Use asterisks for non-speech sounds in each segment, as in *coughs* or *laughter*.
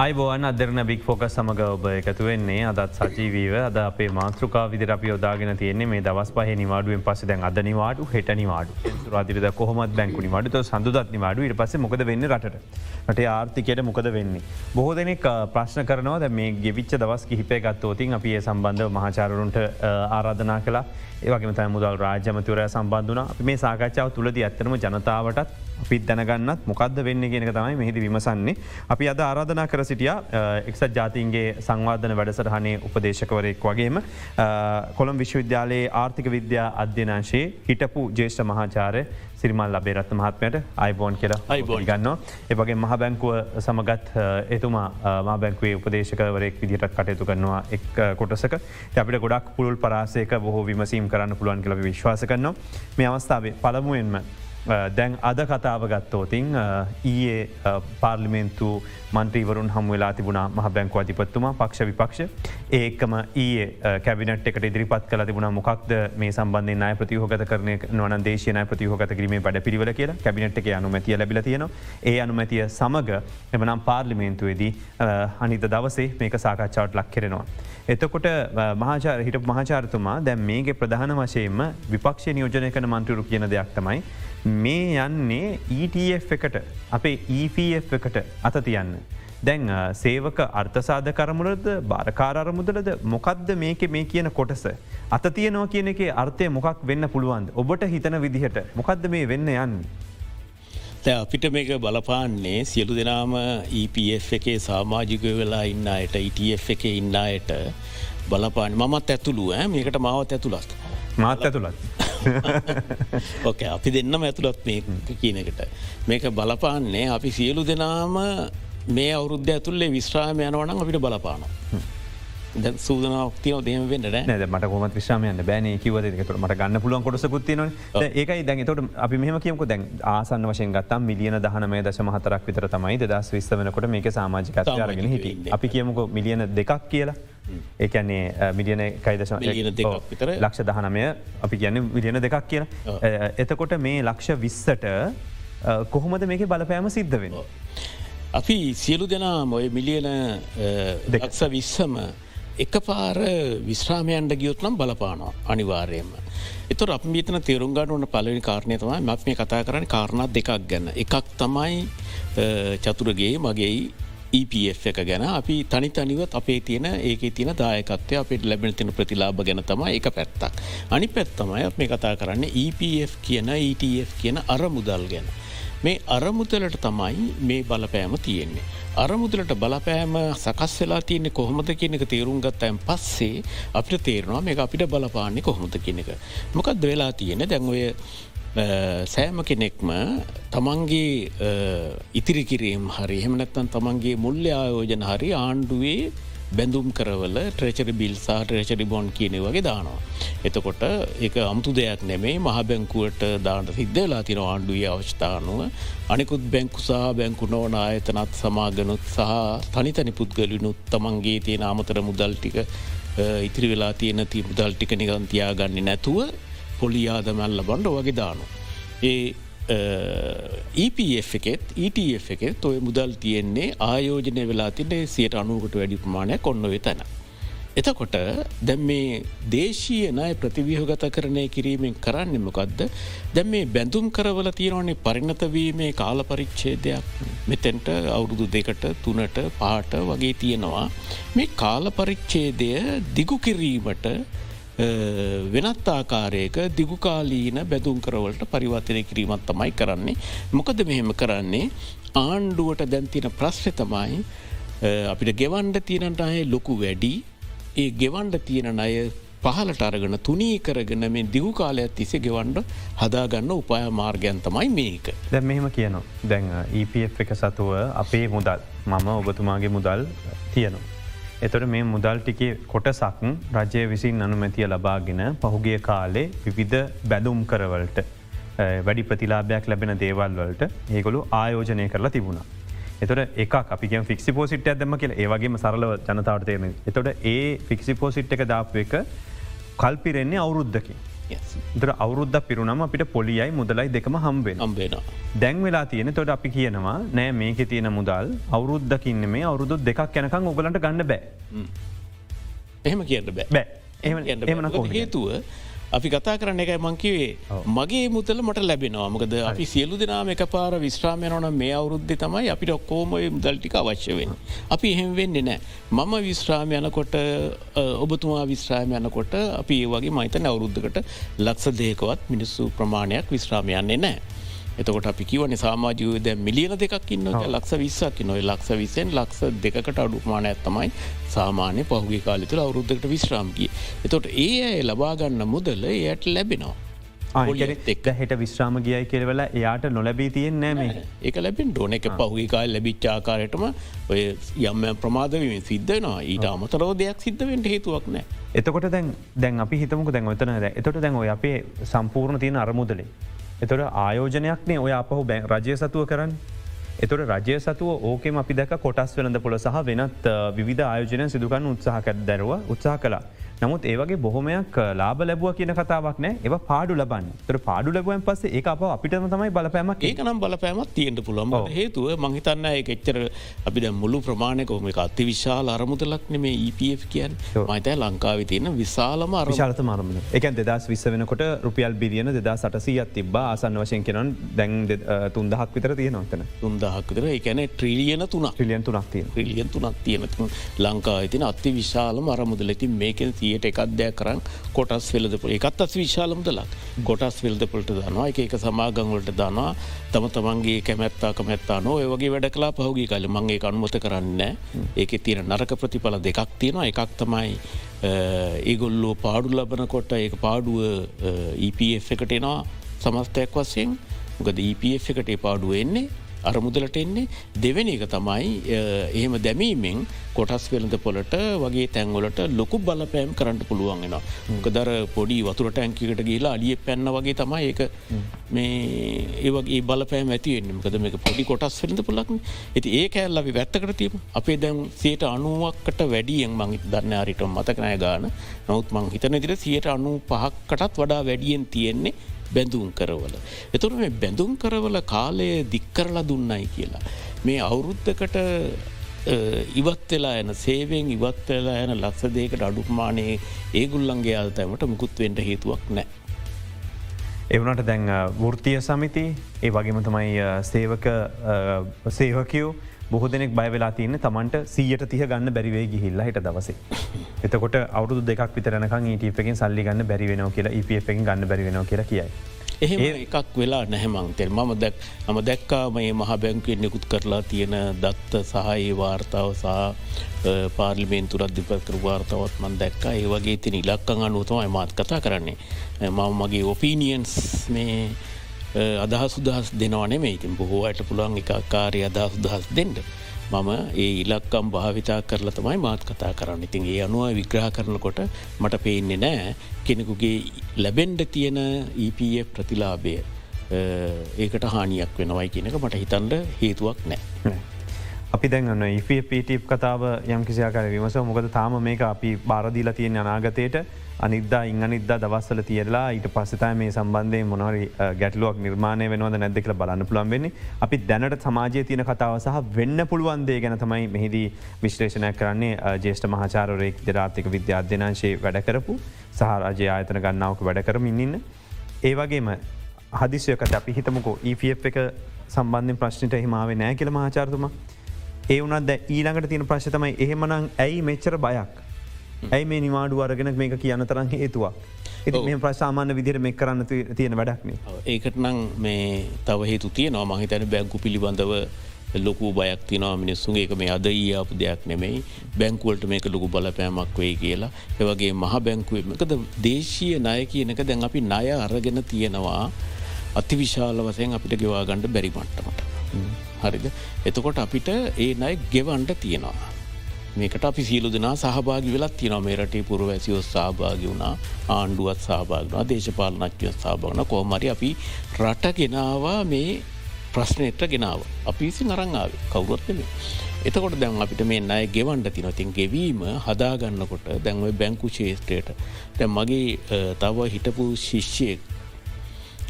අයිබෝන් අදරන බික් ෆෝක සමඟ ඔබ එකතු වෙන්නේ. අදත් සජීවීව අද අපේ මාතෘකා විදිර අපි යොදාගෙන තියන්නේ මේ දවස් පහ නිවාඩුවෙන් පස දැන් අද නිවාඩු හෙට නිවාඩු. රාදිරද කොහොමත් බැංකු නිවාඩු සඳුදත් නිවාඩු. ඉට පස මොකද වෙන්න රට රට ආර්ථිකයට මොකද වෙන්නේ. බොහෝ දෙනෙක් ප්‍රශ්න කරනවා. ද මේ ගෙවිච්ච දවස් කිහිපය ගත්තෝතින් අපි ඒ සම්බන්ධ මහාචාරුන්ට ආරාධනා කලා ඒවගේ තයි මුදල් රාජ්‍යමතිවරය සම්බන්ධන මේ සාකච්ඡාව තුළද ඇත්තනම ජනතාවටත් අපිත් දැනගන්නත් මොකක්ද වෙන්න කියෙනක තමයි මෙහිදි විමසන්නේ. අපි අද ආරාධනා කර සිටිය එක්සත් ජාතින්ගේ සංවාධන වැඩසටහනේ උපදේශකවරයෙක් වගේම කොළම් විශ්වවිද්‍යාලයේ ආර්ථික විද්‍යා අධ්‍යනාංශයේ හිටපු ජේෂ්ඨ මහාචාරය සිරිමල් ලබේරත් මහත්මයට අයිබෝන් කියලා අයිබෝන් ගන්න ඒවගේ මහ බැංකුව සමගත් එතුමා මා බැංකුවේ උපදේශකවරෙක් විදිහට කටයුතු කරනවා එක් කොටසක. අපිට ගොඩක් පුළුල් පරාසයක බොහෝ විමසීම් කරන්න පුළුවන් කළ විශ්වාස කරනවා. මේ අවස්ථාවේ පළමුුවෙන්ම Uh, දැන් අද කතාව ගත්තෝතින් uh, ඊයේ uh, පාර්ලිමෙන්තු මන්ත්‍රීවරුන් හම වෙලා තිබුණ මහ බැංකු අධිපත්තුමා පක්ෂ විපක්ෂ. ඒකම ඊයේ කැබිනට එකට ඉදිරිපත් කල තිබුණ. මොක්ද මේ සම්බන්ධ නය ප්‍රතිහෝගත කරන වන දේශනය ප්‍රතිහෝගත කිරීම වැඩ පිළිවල කියලා? කැබිනට් එක අනුමැතිය ලැබිල තියෙන ඒ අනුමැතිය සමඟ එමනම් පාර්ලිමේන්තුවේදී අනිත දවසේ මේක සාකච්ඡාවට ලක් කෙරෙනවා. එතකොට මහාචාර හිට මහාචාරතුමා දැම් මේගේ ප්‍රධාන වශයෙන්ම විපක්ෂ නියෝජනය කන මන්තුරු කියන දෙයක් තමයි මේ යන්නේ ETF එකට අපේ EPF එකට අත තියන්න. දැන් සේවක අර්ථසාධ කරමුලද භාරකාරමුදලද මොකක්ද මේක මේ කියන කොටස. අත තියනවා කියන එක අර්ථය මොකක් වෙන්න පුළුවන්ද. ඔබට හිතන විදිහට මොකක්ද මේ වෙන්න යන්න. අපිට මේක බලපාන්නේ සියලු දෙනාම EPF එකේ සාමාජිකය වෙලා ඉන්න අයට ETF එක ඉන්න අයට බලපාන මත් ඇතුළුව මේකට මාවත් ඇතුළත්. මාත් ඇතුළත්. *laughs* ඕක අපි දෙන්නම ඇතුළත් මේ කියනකට. මේක බලපාන්නේ අපි සියලු දෙනාම මේ අවුද්ධ ඇතුල්ලේ විශ්‍රාම යනවනම් අපිට බලපාන. ද සූදනක්තිය දේම වෙන්න න. මට කොම විශ්‍රමයන්න බෑන කිවදකට මට ගන්න පුළුවන් කොටසකුත්තින ඒකයි දැන් තොට අපි මෙම කියමක. දැන් ආසන්න වශයෙන් ගත්තම් මිලියන දහනමේ දශම හතරක් විතර තමයි දස් විස්ත වෙනකොට මේක සාමාජිකත්යාරගෙන හිට අපි කියමුක මිලියන දෙකක් කියලා. ඒකන්නේ මිලියන කයිදශ ලක්ෂ දහනමය අපි කියන්න මිලියන දෙකක් කියන එතකොට මේ ලක්ෂ විස්සට කොහොමද මේක බලපෑම සිද්ධ වෙන. අපි සියලු දෙනා මොය මිලියන දෙක්ස විස්සම එක පාර විශ්‍රාමයන්ට ගියොත් නම් බලපානවා අනිවාර්යයෙන්ම. එතුර අප මීතන තේරුම් ගන්න වන පලවනි කාරණය තමයි මත් මේ කතා කරන්න කාරණත් දෙකක් ගැන්න. එකක් තමයි චතුරගේ මගේ EPF එක ගැන අපි තනි තනිවත් අපේ තියෙන ඒක තියෙන දායකත්වය අපට ලැබෙන තින ප්‍රතිලාබ ගැන තම එක පැත්තක්. අනි පැත්තමයි මේ කතා කරන්න EPF කියන ETF කියන අර මුදල් ගැන. මේ අරමුදලට තමයි මේ බලපෑම තියෙන්නේ. අරමුදලට බලපෑම සකස් වෙලා තියන්නේ කොහොමද කියනක තේරුම් ගත්තයන් පස්සේ අපිට තේරවා මේ අපිට බලපාන්නේ කොහොමද කියනක. මොකක්ද වෙලා තියෙන දැන්ඔය සෑම කෙනෙක්ම තමන්ගේ ඉතිරි කිරීම් හරි එහෙමනැත්තන් තමන්ගේ මුල්්‍ය ආයෝජන හරි ආණ්ඩුවේ බැඳුම් කරවල ට්‍රේචරි බිල් සහ ට්‍රේචරි බොන්් කියන වගේ දානවා. එතකොට එක අමුතු දෙයක් නෙමේ මහ බැංකුවට දාට සිද්ධලා තින ආණ්ඩුවේ අවශ්ථානුව අනෙකුත් බැංකු සහ බැංකු නෝන අයතනත් සමාගනුත් සහ තනිතනි පුද්ගලිනුත් තමන්ගේ තියෙන අමතර මුදල් ටික ඉතිරි වෙලා තියෙන ති මුදල් ටික නිගන්තියා ගන්න නැතුව පොලියාදමැල්ල බණ්ඩ වගේ දානු. ඒ EPF එකෙත් ETF එකෙත් ඔය මුදල් තියෙන්නේ ආයෝජනය වෙලා තින්නේ සියට අනුවකට වැඩි ප්‍රමාණයක් ඔන්න තැන. එතකොට දැම් මේ දේශීය නය ප්‍රතිවිහගත කරණය කිරීමෙන් කරන්නමකක්ද දැම් මේ බැඳුම් කරවල තියෙනවන්නේ පරිණතවීමේ කාල පරිච්චේදයක් මෙතැන්ට අවුරුදු දෙකට තුනට පාට වගේ තියෙනවා. මේ කාල පරිච්චේදය දිගු කිරීමට වෙනත් ආකාරයක දිගුකාලීන බැදුම් කරවලට පරිවර්තනය කිරීමත් තමයි කරන්නේ. මොකද මෙහෙම කරන්නේ ආණ්ඩුවට දැන්තින ප්‍රශ්්‍ය තමයි අපිට ගෙවන්ඩ තියෙනට අය ලොකු වැඩි ඒ ගෙවන්ඩ තියෙන අය පහලට අරගෙන තුනී කරගෙන මේ දිගු කාලයක් තිසේ ගෙවන්ඩ හදාගන්න උපාය මාර්ගයන් තමයි මේක. දැ මෙහෙම කියනවා දැන් EPF එක සතුව අපේ මුදල් මම ඔබතුමාගේ මුදල් තියනවා. එතොට මේ මුදල් ටිකේ කොටසක් රජය විසින් අනුමැතිය ලබාගෙන පහුගිය කාලේ විවිධ බැදුම් කරවලට වැඩි ප්‍රතිලාභයක් ලැබෙන දේවල් වලට ඒගොලු ආයෝජනය කරලා තිබුණා. එතොට එක අපි ෆික්සි පෝසිට් ඇදම කියල ඒවගේම සරලව ජනතාවට තේරන. එතොට ඒ ෆික්සි පෝසිට් එක දාප එක කල්පිරෙන්නේ අවුරුද්ධකි. දර අවුරුද්ධ පිරුණම අපිට පොලියයි මුදලයි දෙකම හම්බෙන. අම්බේෙන. දැන් වෙලා තියෙන තොට අපි කියනවා නෑ මේක තියෙන මුදල් අවුරුද්ධකින්න මේ අවුරුදු දෙකක් යැනකං ඔගලන්ට ගන්න බෑ. එහෙම කියන්න බෑ බෑ කො හේතුව අපි කතා කරන්න එකයි මංකිවේ මගේ මුතල මට ලැබෙනවා මොකද අපි සියලු දෙනාම එක පාර විශ්‍රාමයනවන මේ අවුද්ධ තමයි අපිට ඔක්කෝම මුදල්ටික අවශ්‍යවෙන්. අපි එහෙම වෙන්නේ නෑ. මම විශ්‍රාම යනකොට ඔබතුමා විශ්‍රාම යනකොට අපි ඒ වගේ මහිතන අවුරුද්ධකට ලක්ෂ දේකවත් මිනිස්සු ප්‍රමාණයක් විශ්‍රාමයන්නේ නෑ. එතකොට අපි කිවන සාමාජයෝ දැ මිලියන දෙකක් ඉන්න ලක්ෂ විස්සක් නොයි ලක්ෂ විසෙන් ලක්ෂ දෙකට අඩුමාන ඇත්තමයි සාමාන්‍ය පහුගේ කාලිතුර අවුරුද්ධකට විශ්‍රාම්ගිය. එතොට ඒ අය ලබාගන්න මුදල එයට ලැබෙනවා. එක් හෙට විශ්‍රාම ගියයි කෙරවෙල එයාට නොලැබී තියෙන් නෑමේ ඒක ලැබෙන් ඩෝන එක පහුගේකාල් ලැබිච්චාකාරයටම ඔය යම්ම ප්‍රමාදවීම සිද්ධනවා ඊට අමතරෝ දෙයක් සිද්ධවෙන්ට හේතුවක් නෑ. එතකොට දැන් දැන් අපි හිතමක දැන් ඔතන එතොට දැන් ඔය අපේ සම්පූර්ණ තියෙන අරමුදලේ එතොට ආයෝජනයක්නේ ඔය අපහු බැ රජය සතුව කරන්න. එතොට රජය සතුව ඕකෙම අපි දැක කොටස් වෙනද පොළ සහ වෙනත් විධ ආයෝජනය සිදුකන්න උත්සාහකැත් දැරුව උත්සාහ කලා නමුත් ඒවගේ බොහොමයක් ලාබ ලැබුව කියන කතාවක් නෑ. ඒ පාඩු ලබන්න. තර පාඩු ලැබුවන් පස්සේ ඒ අප අපිටම තමයි බලපෑම ඒකනම් බලපෑමත් තියෙන්ට පුළොම හේතුව මහිතන්න එක එච්චර අපි මුළු ප්‍රමාණයකම එක අති විශාල අරමුදලක් නෙමේ EPF කියන් මයිතයි ලංකාව තියෙන විශාලම අරශාලත මාරම එකන් දෙදස් විස්ස වෙනකොට රුපියල් බිලියන දෙදා සටසීත් තිබා ආසන්න වශයෙන් කෙනන් දැන් තුන්දහක් විතර තියෙනවතන තුන්දහක් විතර. එකැන ට්‍රීලියන තුන ට්‍රිලියන් තුනක් තියෙන ්‍රිලියන් තුනක් තියෙන ලංකා ඉතින අති විශාලම අරමුදලති මේකෙන් සියට එකක්දයක් කරන්න කොටස් වෙලදපුල එකත් අස් විශාලම්දලක් ගොටස් වෙල්දපුලට දනවා එක එක සමාගංවලට දනවා. තම තමන්ගේ කැමැත්තා කමැත්තා නෝ ඒවගේ වැඩ කලා පහුගේ කල. මගේ අනුමත කරන්න ඒක තියෙන නරක ප්‍රතිඵල දෙකක් තියෙනවා. එකක් තමයි ඒගොල්ලෝ පාඩු ලබනකොට ඒ පාඩුව EPF එකට එනවා. සමස්තයක් වස්සයෙන් ගද EPF එකට පාඩුව එන්නේ අරමුදලට එන්නේ. දෙවැනි එක තමයි එහෙම දැමීමෙන් කොටස් වෙළඳ පොලට වගේ තැන්වලට ලොකු බලපෑම් කරන්න පුළුවන්ගෙන මොකදර පොඩි වතුර ටැන්කිකට ගේලා අලිය පැන්න වගේ තමයි ඒක මේ ඒවගේ බලපෑම් ඇතිවෙන්න මකද මේක පොඩි කොටස් වෙළඳ පුලක් ඇති ඒ කෑල් අපි වැත්තකට තිීම අපේ දැන් සයට අනුවක්කට වැඩියෙන් මං දන්නයාරිට මතකනය ගාන. නොත් මං හිතන දිර සියට අනු පහක්කටත් වඩා වැඩියෙන් තියෙන්නේ බැඳුම් කරවල. එතුර මේ බැඳුම් කරවල කාලය දික්කරලා දුන්නයි කියලා. මේ අවුරුද්ධකට ඉවත් වෙලා එන සේවෙන් ඉවත් වෙලා යන ලක්ෂ දේකට අඩුමානයේ ඒගුල්ලන්ගේ අල්තැමට මුකුත්වෙන්ට හේතුවක් නෑ. එවනට දැන් වෘතිය සමිති ඒ වගේම තමයි සේවක සේවකයෝ බොහ දෙනෙක් බයවෙලා තියන්න තමන්ට සීයට තිය ගන්න බැරිවේ ගිහිල්ලා හිට දවසේ. *laughs* එතකොට අවුදු දෙක් විතරනක ඊටපකින් සල්ලි ගන්න බැරිවෙන කියලා ඉපෙන් ගන්න බැරිවෙන කියලා කියයි. එහෙම එකක් වෙලා නැහැමං තෙල් මම දැක් නම දැක්කා මේ මහ බැංකුවෙන් නිකුත් කරලා තියෙන දත්ත සහයේ වාර්තාව සහ පාර්ලිමේන්තුරත් දිපකර වාර්තාවත් මන් දැක්කා ඒ වගේ තින ඉලක්කං අනුවතමයි මාත් කතා කරන්නේ. මම මගේ ඔපීනියන්ස් මේ අදහස් සුදහස් දෙනවනේ මේ ඉතින් බොහෝයට පුළුවන් එක කාරය අදහස් දහස් දෙෙන්ට. මම ඒ ඉලක්කම් භාවිතා කරලා තමයි මාත් කතා කරන්න ඉතින් ඒ අනුව විග්‍රහ කරනකොට මට පේන්නේ නෑ කෙනෙකුගේ ලැබෙන්ඩ තියෙන EPF ප්‍රතිලාබය ඒකට හානියක් වෙනවයි කියනක මට හිතන්ඩ හේතුවක් නෑ. අපි දැන්න්න ඉපට කතාව යම් කිසියාකර විමස මොකද තාම මේක අපි බාරදීලා තියෙන අනාගතයට අනිදා ඉංගනිද්ද දවස්සල තියරලා ඊට පස්සතයි මේ සම්බන්ධය මොනහරි ගැටලුවක් නිර්මාණය වෙනවද නැද්දෙකල බලන්න පුළන් වෙන්නේ අපි දැනට සමාජය තියන කතාව සහ වෙන්න පුළුවන්දේ ගැන තමයි මෙහිදී විශ්ලේෂණය කරන්නේ ජේෂ්ඨ මහචාරරෙක් දෙරාර්ථික විද්‍ය අධ්‍යනාංශයේ වැඩකරපු සහරජය ආයතන ගන්නාවක වැඩ කරමින් ඉන්න. ඒ වගේම හදිසියකට අපි හිතමකෝ EPF එක සම්බන්ධ ප්‍රශ්නයට හිමාව නෑ කියල මහචාර්තුම ඒ වනත් ඊළඟට තියෙන ප්‍රශ්තමයි එහෙමනං ඇයි මෙච්චර බයක්? ඇයි මේ නිවාඩු අරගෙන මේක කියන්න තරන් හේතුවක්. එති මේ ප්‍රසාමාන්‍ය විදිර මෙ කරන්න තියෙන වැඩක්න. ඒකට නං මේ තව හේතු තිය නවා මහිතැන බැංකු පිළිබඳව ලොකු බයක් තිනවා මිනිස්සුන් ඒක මේ අද ආපු දෙයක් නෙමෙයි. බැංකුවලට මේක ලොකු බලපෑමක් වේ කියලා. එවගේ මහ බැංකුවමකද දේශීය නය කියනක දැන් අපි ණය අරගෙන තියෙනවා. අතිවිශාල වසයෙන් අපිට ගෙවා ගණඩ බැරිමට්ටමට. හරිද? එතකොට අපිට ඒ නයි ගෙවන්ට තියෙනවා. මේකට අපි සියලු දෙනා සහභාගි වෙලත් තින මේරටේ පුරවැසියෝ සහභාගි වුණා ආණ්ඩුවත් සහභාගනා දේශපාලනච්චය සහභාගන කෝමරි අපි රට ගෙනවා මේ ප්‍රශ්නයට ගෙනාව. අපි විසි අරංආාව කවුරොත් නෙමේ. එතකොට දැන් අපිට මේ අය ගෙවන්ඩ තිනොතින් ගෙවීම හදාගන්නකොට දැන්ව බැංකු ශේෂත්‍රයට දැ මගේ තව හිටපු ශිෂ්‍යයෙක්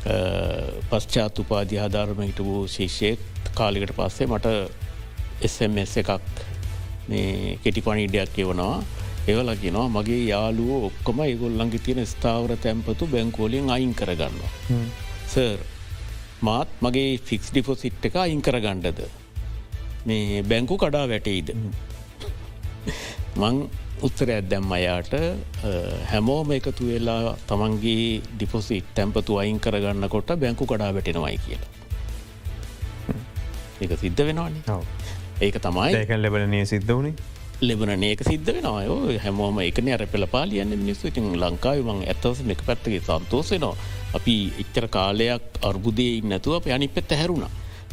පශ්චාත් උපාධි හධාරම හිටපු ශිෂ්‍යයෙක් කාලිකට පස්සේ මට එස්MS එකක් කෙටි පණීඩයක් කියවනවා ඒවලගෙනවා මගේ යාලුව ඔක්කොම ඒගොල්ලන්ගේ තියෙන ස්ථාවර තැන්පතු බැංකෝලියෙන් අයින් කරගන්න. සර් මාත් මගේ ෆික්ස් ඩිපොසිට් එක අයින් කරගණ්ඩද මේ බැංකු කඩා වැටෙයිද. මං උත්තර ඇත්දැම් අයාට හැමෝම එකතු වෙලා තමන්ගේ ඩිපොසිට් තැම්පතු අයින් කරගන්න කොට බැංකු කඩා වැටෙනවයි කියලා. එක සිද්ධ වෙනවානේ. ඒක තමයි ඒකන් ලැබලනය සිද්ධ වුණේ ලෙබන ඒක සිද්ධ වෙනවායෝ හැමෝම එකන අර පෙළ පාලියන්න මිනිස්සු. ඉතින් ලංකාවමං ඇත්තවස එක පැත්තගේ සන්තෝසනවා අපි එච්චර කාලයක් අර්බුදය නැතුව අප අනි පෙත්ත හැරුණා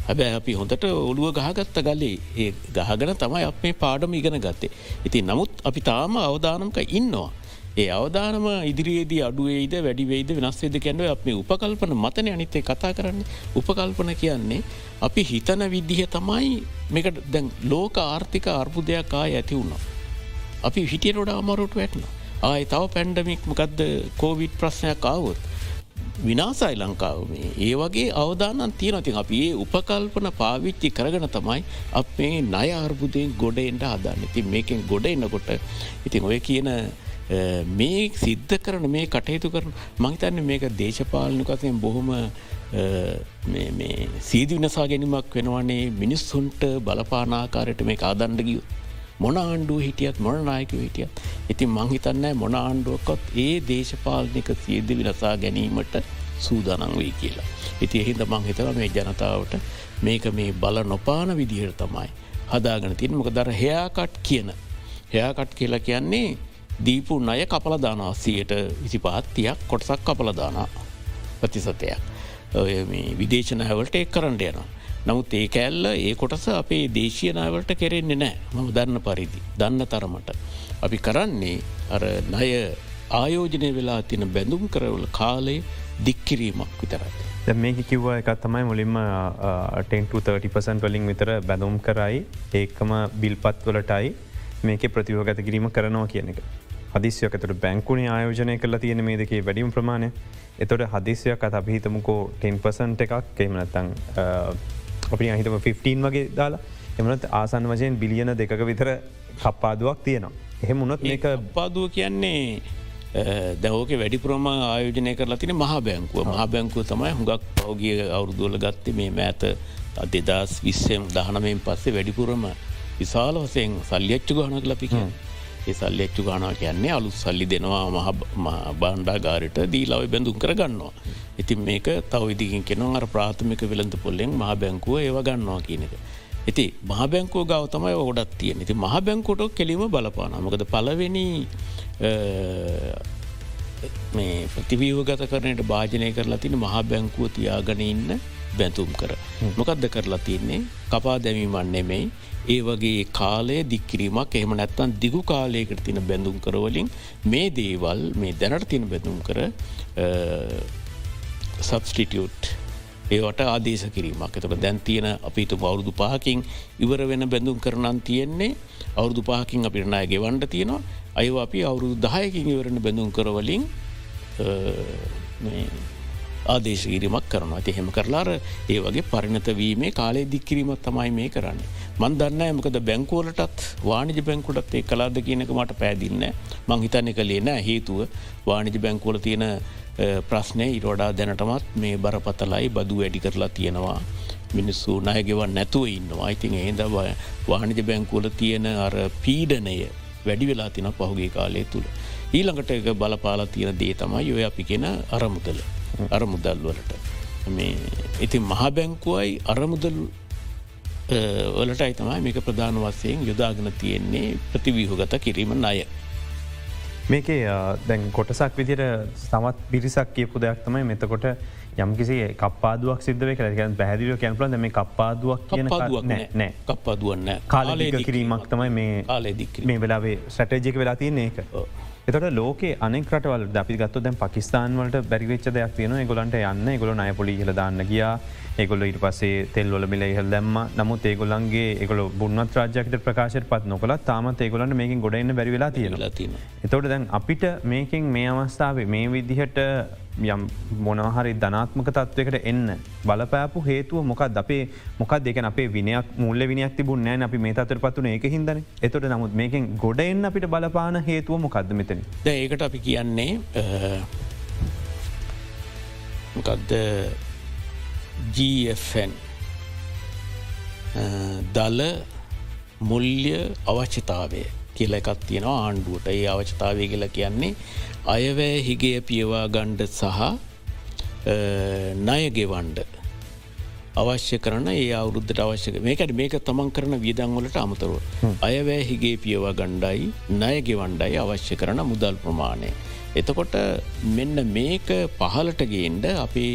හැබැ අපි හොඳට ඔළුව ගහගත්ත ගලේ ඒ ගහගන තමයි අප මේ පාඩම ඉගෙන ගත්තේ. ඉති නමුත් අපි තාම අවධානමක ඉන්නවා. ඒ අවධානම ඉදිරියේදී අඩුවේද වැඩිවේද වෙනස්වේද කැන්ව අප මේ උපකල්පන මතන අනිතේ කතා කරන්න උපකල්පන කියන්නේ අපි හිතන විදිහ තමයි මේක දැන් ලෝක ආර්ථික අර්බුදයක් ආය ඇති වුණා. අපි හිටියනොඩ අමරුට වැටන. ආය තව පැන්ඩමික් මකක්ද කෝවිඩ් ප්‍රශ්නයක් ආවොත්. විනාසයි ලංකාව මේ. ඒ වගේ අවධානන් තියෙනතින් අපි ඒ උපකල්පන පාවිච්චි කරගන තමයි අප මේ නය අර්බුදයෙන් ගොඩ එන්ට හදන්න. ඉතින් මේකෙන් ගොඩ එන්නකොට ඉතින් ඔය කියන මේ සිද්ධ කරන මේ කටයුතු කරන මහිතන්න මේක දේශපාලනකතයෙන් බොහොම සීදි විනසා ගැනීමක් වෙනවන්නේ මිනිස්සුන්ට බලපානාකාරයට මේ ආදණ්ඩගියු මොන ආණ්ඩුව හිටියත් මොන නායකව හිටියත් ඉතින් මංහිතන්නෑ මොන ආණ්ඩුවකොත් ඒ දේශපාලනික සියද විලසා ගැනීමට සූදානං වෙයි කියලා. ඉති එහින්ද මංහිතව මේ ජනතාවට මේක මේ බල නොපාන විදිහයට තමයි. හදාගන තින් මොක දර හයාකට් කියන. හයාකට් කියලා කියන්නේ දීපු අය කපලදානා සියයට විසි පාත්තියක් කොටසක් කපලදානා ප්‍රතිසතයක්. විදේශනයවලට එක් කරන්න යනවා. නමුත් ඒ කැල්ල ඒ කොටස අපේ දේශයනාවලට කෙරෙන්නේ නෑ මම දන්න පරිදි දන්න තරමට. අපි කරන්නේ අර ණය ආයෝජනය වෙලා තින බැඳුම් කරවල කාලය දික්කිරීමක් විතරයි. මේක කිව්ව එකත් තමයි මුලින්ම 10-30පසන් වලින් විතර බැඳුම් කරයි ඒකම බිල්පත් වලටයි මේක ප්‍රතිවගත කිරීම කරනවා කියන එක. හදිස්යකතට බැංකුණ ආයෝජනය කල තියෙන මේ දෙකේ වැඩිම් ප්‍රමාණය එතොට හදිස්යක් අත අපිහිතමුකෝ 10පසන්ට එකක් එමනත්තං අපි අහිතම 15 වගේ දාලා. එමනත් ආසන් වශයෙන් බිලියන දෙක විතර කප්පාදුවක් තියෙනවා. එහෙම උනොත් ඒක පාදුව කියන්නේ දැවෝක වැඩිපුරම ආයෝජනය කරලා තින මහ බැංකුව. මහ බැංකුව තමයි හුඟක් පෞගිය අවුරුදුවල ගත්තේ මේ මෑත අදෙදස් විස්සෙම් දහනමයෙන් පස්සේ වැඩිපුරම විශාල වසයෙන් සල්ලියච්චු ගහනක් ලපික ඒ සල්ලියච්චු ගානා කියන්නේ අලු සල්ලි දෙනවා මහ බාණ්ඩා ගාරයට දීලාව බැඳුම් කරගන්නවා. ඉතින් මේක තව ඉදිකින් කෙනවා අර ප්‍රාථමික වෙළඳ පොල්ලෙන් මහ බැංකුව ඒව ගන්නවා කියන එක. ඇති මහ බැංකෝ ගව තමයි ඔඩත් තියෙන ති මහ බැංකොට කෙලීම බලපාන මොකද පලවෙනි මේ ප්‍රතිවීවගත කරනයට භාජනය කරලා තින මහා බැංකුව තියාගන ඉන්න බැඳුම් කර. මොකක්ද කරලා තියන්නේ කපා දැමීමන් නෙමෙයි. ඒ වගේ කාලය දික්කිරීමක් එහෙම නැත්තන් දිගු කාලයකට තින බැඳුම් කරවලින් මේ දේවල් මේ දැනට තින බැඳුම් කර සබස්ටිටියුට් ඒවට ආදේශ කිරීමක්. එතට දැන් තියෙන අපිතු අවුරුදු පහකින් ඉවර වෙන බැඳුම් කරනන් තියෙන්නේ. අවුරුදු පහකින් අපිට නාය ගෙවන්ඩ තියෙනවා. අය අපි අවුරුදු දහයකින් ඉවරණ බැඳුම් කරවලින් ආදේශකිරීමක් කරනවා ඇති හෙම කරලාර ඒ වගේ පරිණත වීමේ කාලේ දික්කිරීමත් තමයි මේ කරන්නේ. මන් දන්න ඇමකද බැංකෝලටත් වානිජ බැංකුලත් ඒ කලාද කියනක මට පැදින්න මං හිතන්න කළේ නෑ හේතුව වානිජ බැංකෝල තියෙන ප්‍රශ්නය ඉරෝඩා දැනටමත් මේ බරපතලයි බදු වැඩි කරලා තියෙනවා. මිනිස්සු නයගෙවන් නැතුව ඉන්නවා ඉතින් ඒද වානිජ බැංකුවල තියෙන අර පීඩනය වැඩි වෙලා තින පහුගේ කාලය තුළ. ඊළඟට එක බලපාලා තියෙන දේ තමයි ඔය අපි කියෙන අරමුදල අරමුදල් වලට. ඉතින් මහබැංකුවයි අරමුදල් වලට අයිතමයි මේක ප්‍රධාන වස්සයෙන් යොදාගෙන තියෙන්නේ ප්‍රතිවීහගත කිරීම අය. මේකේ දැන් කොටසක් විදිර සමත් පිරිසක් කියපු දෙයක් තමයි මෙතකොට යම්කිසි කපාදුවක් සිද්ධ කර පැදිලිය කැනපල මේ කපාදුවක් කියන නෑ කප්පාදුවන්න කාලලේක කිරීමක් තමයි මේ ආලේදික් මේ වෙලාවේ සැටජික වෙලා තියන්නේ එක. එතට ලෝක අනෙකටවල් අපි ගත්ත දැන් පකිස්ාන් වලට බැරිවෙච්ච දෙයක් තියෙන ගොලන්ට යන්න ගොල අය පොලි හල දාන්න ගියා. ඒගොල ඉට පසේ තෙල්වල මිල ඉහල් දැම්ම. නමුත් ඒගොලන්ගේ ඒගොල බුණත් රාජ්‍යකට ප්‍රකාශයට පත් නොකල තාමත් ඒගොලන්ට මේකින් ගොඩන්න බැරිවෙලා තියෙනවා. තින. එතොට දැන් අපිට මේකින් මේ අවස්ථාවේ මේ විදිහට යම් මොනහරි ධනාත්මක තත්වකට එන්න බලපෑපු හේතුව මොකක් අපේ මොකක් දෙක අපේ විනයක් මුල්ල විනියක් තිබුණ අපි මේ අතර පත්වන ඒක හිදන එතොට නමුත් මේකින් ගොඩ එන්න අපිට බලපාන හේතුව මොකක්ද මෙතන. ඒකට අපි කියන්නේ මොකක්ද GFN දල මුල්්‍ය අවශ්‍යතාවය කියල එකත් තියෙනවා ආණ්ඩුවට ඒ අවශ්‍යතාවය කියලා කියන්නේ අයවෑ හිගේ පියවා ගණ්ඩ සහ ණයගෙවන්ඩ අවශ්‍ය කරන ඒ අවුරුද්ධට අවශ්‍යක මේකට මේක තමන් කරන වියදංවලට අමතරුව. අයවෑ හිගේ පියවා ගණ්ඩයි ණයගෙවන්ඩයි අවශ්‍ය කරන මුදල් ප්‍රමාණය. එතකොට මෙන්න මේක පහලටගේන්ඩ අපි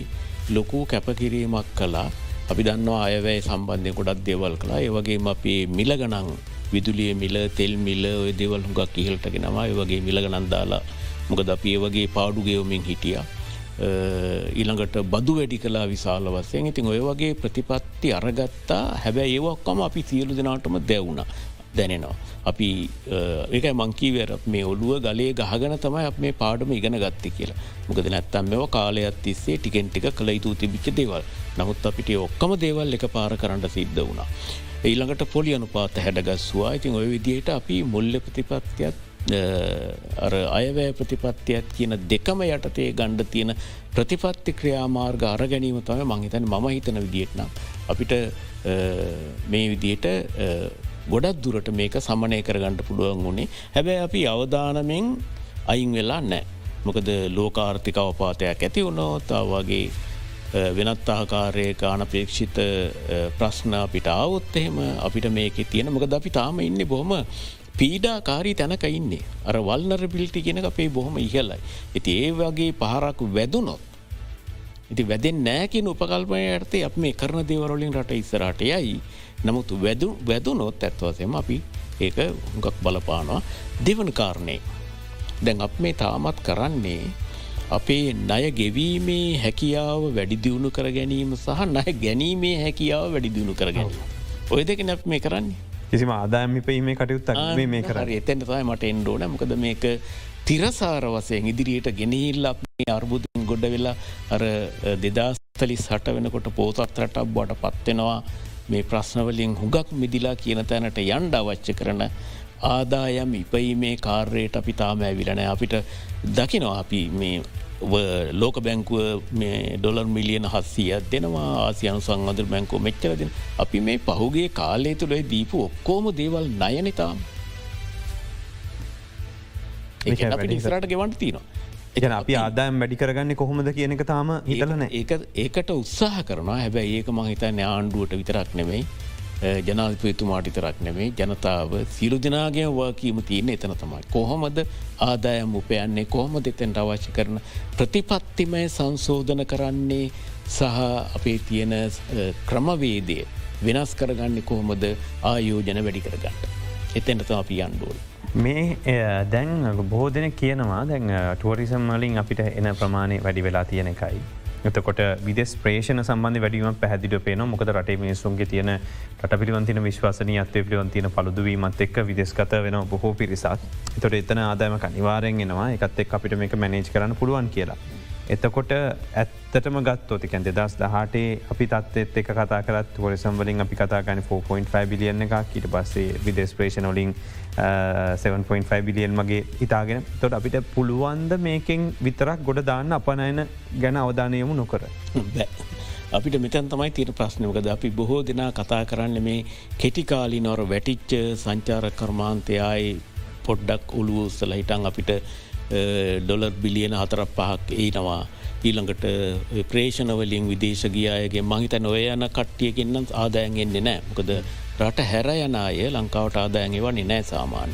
ලොකු කැපකිරීමක් කලා අපි දන්නවා අයවැය සම්බන්ධය ගොඩක් දෙවල් කලා ඒවගේම අපි මිල ගනං විදුලිය මිල තෙල් මිල ඔය දෙවල් හුඟක් ඉහල්ටගෙනවා ඒවගේ මිල ගනන්දාලා මොකද අපි ඒ වගේ පාඩුගෙවමින් හිටිය. ඊළඟට බදු වැඩි කලා විශාල වසයෙන් ඉතින් ඔය වගේ ප්‍රතිපත්ති අරගත්තා. හැබැයි ඒවක්කම අපි සියලු දෙනාටම දැවුණ. දැනෙනවා. අපි ඒක මංකීවර මේ ඔළුව ගලේ ගහගන තමයි අප මේ පාඩම ඉගෙන ගත්ත කියලා මොකද නැත්තම් මෙව කාලයක් තිස්සේ ටිකෙන් ටික කළ යුතු තිබිච්ච දේවල් නමුත් අපිට ඔක්කම දේවල් එක පාර කරන්න සිද්ධ වුණා. ඊළඟට පොලි අනුපාත හැඩගස්වා ඉතින් ඔය විදියට අපි මුල්ල ප්‍රතිපත්තියක් අර අයවැය ප්‍රතිපත්තියක් කියන දෙකම යටතේ ගණ්ඩ තියෙන ප්‍රතිපත්ති ක්‍රියාමාර්ග අර ගැනීම තම මංහිතන ම හිතන විදිියටනම් අපිට මේ විදියට ගොඩක් දුරට මේක සමනය කරගන්නට පුළුවන් වුණේ හැබැයි අපි අවධානමෙන් අයින් වෙලා නෑ. මොකද ලෝකාර්ථික අවපාතයක් ඇති වුණෝතා වගේ වෙනත් ආකාරයක අනපේක්ෂිත ප්‍රශ්න අපිට අවුත් එහෙම අපිට මේක තියෙන මොකද අපි තාම ඉන්න බොහොම පීඩාකාරී තැනක ඉන්නේ අර වල්නර පිල්ටි කියෙන අපේ බොහොම ඉහලයි. ඇති ඒ වගේ පහරක් වැදුනොත්. ඉති වැදෙන් නෑකින උපකල්පය ඇතේ අප මේ කරන දේවරලින් රට ඉස්සරට යයි නමුත් වැදු වැදුනොත් ඇත්වසම අපි ඒක හුඟක් බලපානවා දෙවන කාරණය. දැන් අප මේ තාමත් කරන්නේ අපේ ණය ගෙවීමේ හැකියාව වැඩිදියුණු කර ගැනීම සහ ණය ගැනීමේ හැකියාව වැඩිදියුණු කර ගැනීම. ඔය දෙක නැප මේ කරන්නේ. කිසිම ආදායමිපීමේ කටයුත්තක් මේ කර එතැන තමයි මට එන්ඩෝන මොකද මේක තිරසාර වසයෙන් ඉදිරියට ගෙනහිල්ල මේ අර්බුදෙන් ගොඩ වෙලා අර දෙදස්තලි සට වෙනකොට පෝතත් රටක් බට පත්වෙනවා මේ ප්‍රශ්නවලින් හුඟක් මිදිලා කියන තැනට යන්ඩ අවච්ච කරන ආදායම් ඉපයිමේ කාර්යයට අපි තාම ඇවිලනෑ අපිට දකිනවා අපි මේ ලෝක බැංකුව මේ ඩොලර් මිලියන හස්සියක් දෙනවා ආසියනු සංවදර බැංකෝ මෙච්චරදෙන අපි මේ පහුගේ කාලය තුළේ දීපු ඔක්කෝම දේවල් නයනතාම් ඉස්රට ගෙවන්ට තිනවා එක අපි ආදායම් වැඩි කරගන්න කොහොමද කියන එක තාම හිතලන ඒ ඒකට උත්සාහ කරනවා. හැබැයි ඒක මහිතන්න ආණ්ඩුවට විතරක් නෙමෙයි. ජනාධපයතුමාට විතරක් නෙමේ ජනතාව සිරු දෙනාගේ වාකීම තියෙන එතන තමයි. කොහොමද ආදායම් උපයන්නේ? කොහොම දෙතැන්ට අවශ්‍ය කරන ප්‍රතිපත්තිමය සංශෝධන කරන්නේ? සහ අපේ තියෙන ක්‍රමවේදය වෙනස් කරගන්න කොහොමද? ආයෝජන වැඩි කරගන්නට. එතැන්ට අපි අන්ඩුවල්. මේ දැන් බොහෝ දෙන කියනවා දැන් ටුවරිසම් මලින් අපිට එන ප්‍රමාණය වැඩි වෙලා තියෙන එකයි. එතකොට විදෙස් ප්‍රේෂණ සම්බන්ධ වැඩීම පැදිට පේන මොකද රටේ මිනිසුන්ගේ තියෙන රට පිළිවන්තින විශ්වාසනය අත්වය පිළිවන්තින පළුදුවීමත් එක් විදෙස්ගත වෙන බොහෝ පිරිසක් එතොට එතන ආදායමක නිවාරෙන් එනවා එකත් එක් අපිට මේක මැනේජ් කරන්න පුළුවන් කියලා. එතකොට ඇත්තටම ගත්තෝතිකැන් දෙදස් දහටේ අපි තත්ත් එක කතා කරත් ොරසම් වලින් අපි කතාගන 4.5 බිලියන්න එකක් ඊට පස්සේ විදෙස් ප්‍රේෂණොලින් 7.5 බිලියන් මගේ හිතාගෙන තොට අපිට පුළුවන්ද මේකෙන් විතරක් ගොඩ දාන්න අපනයන ගැන අවධානයමු නොකර. අපිට මෙතැන් තමයි තීර ප්‍රශ්නයකද අපි බොහෝ දෙනා කතා කරන්න මේ කෙටිකාලි නොර වැටිච්ච සංචාර කර්මාන්තයයි පොඩ්ඩක් උළුවස්සල හිටන් අපිට ඩොලර් බිලියන හතරක් පහක් ඒනවා. ඊළඟට ප්‍රේෂණවලින් විදේශ ගියායගේ මහිත නොය යන කට්ටියකින්නම් ආදායන්ගෙන්න්නේ නෑ මොකද රට හැර යනය ලංකාවට ආදායන් වන්නේ නෑ සාමාන්‍ය.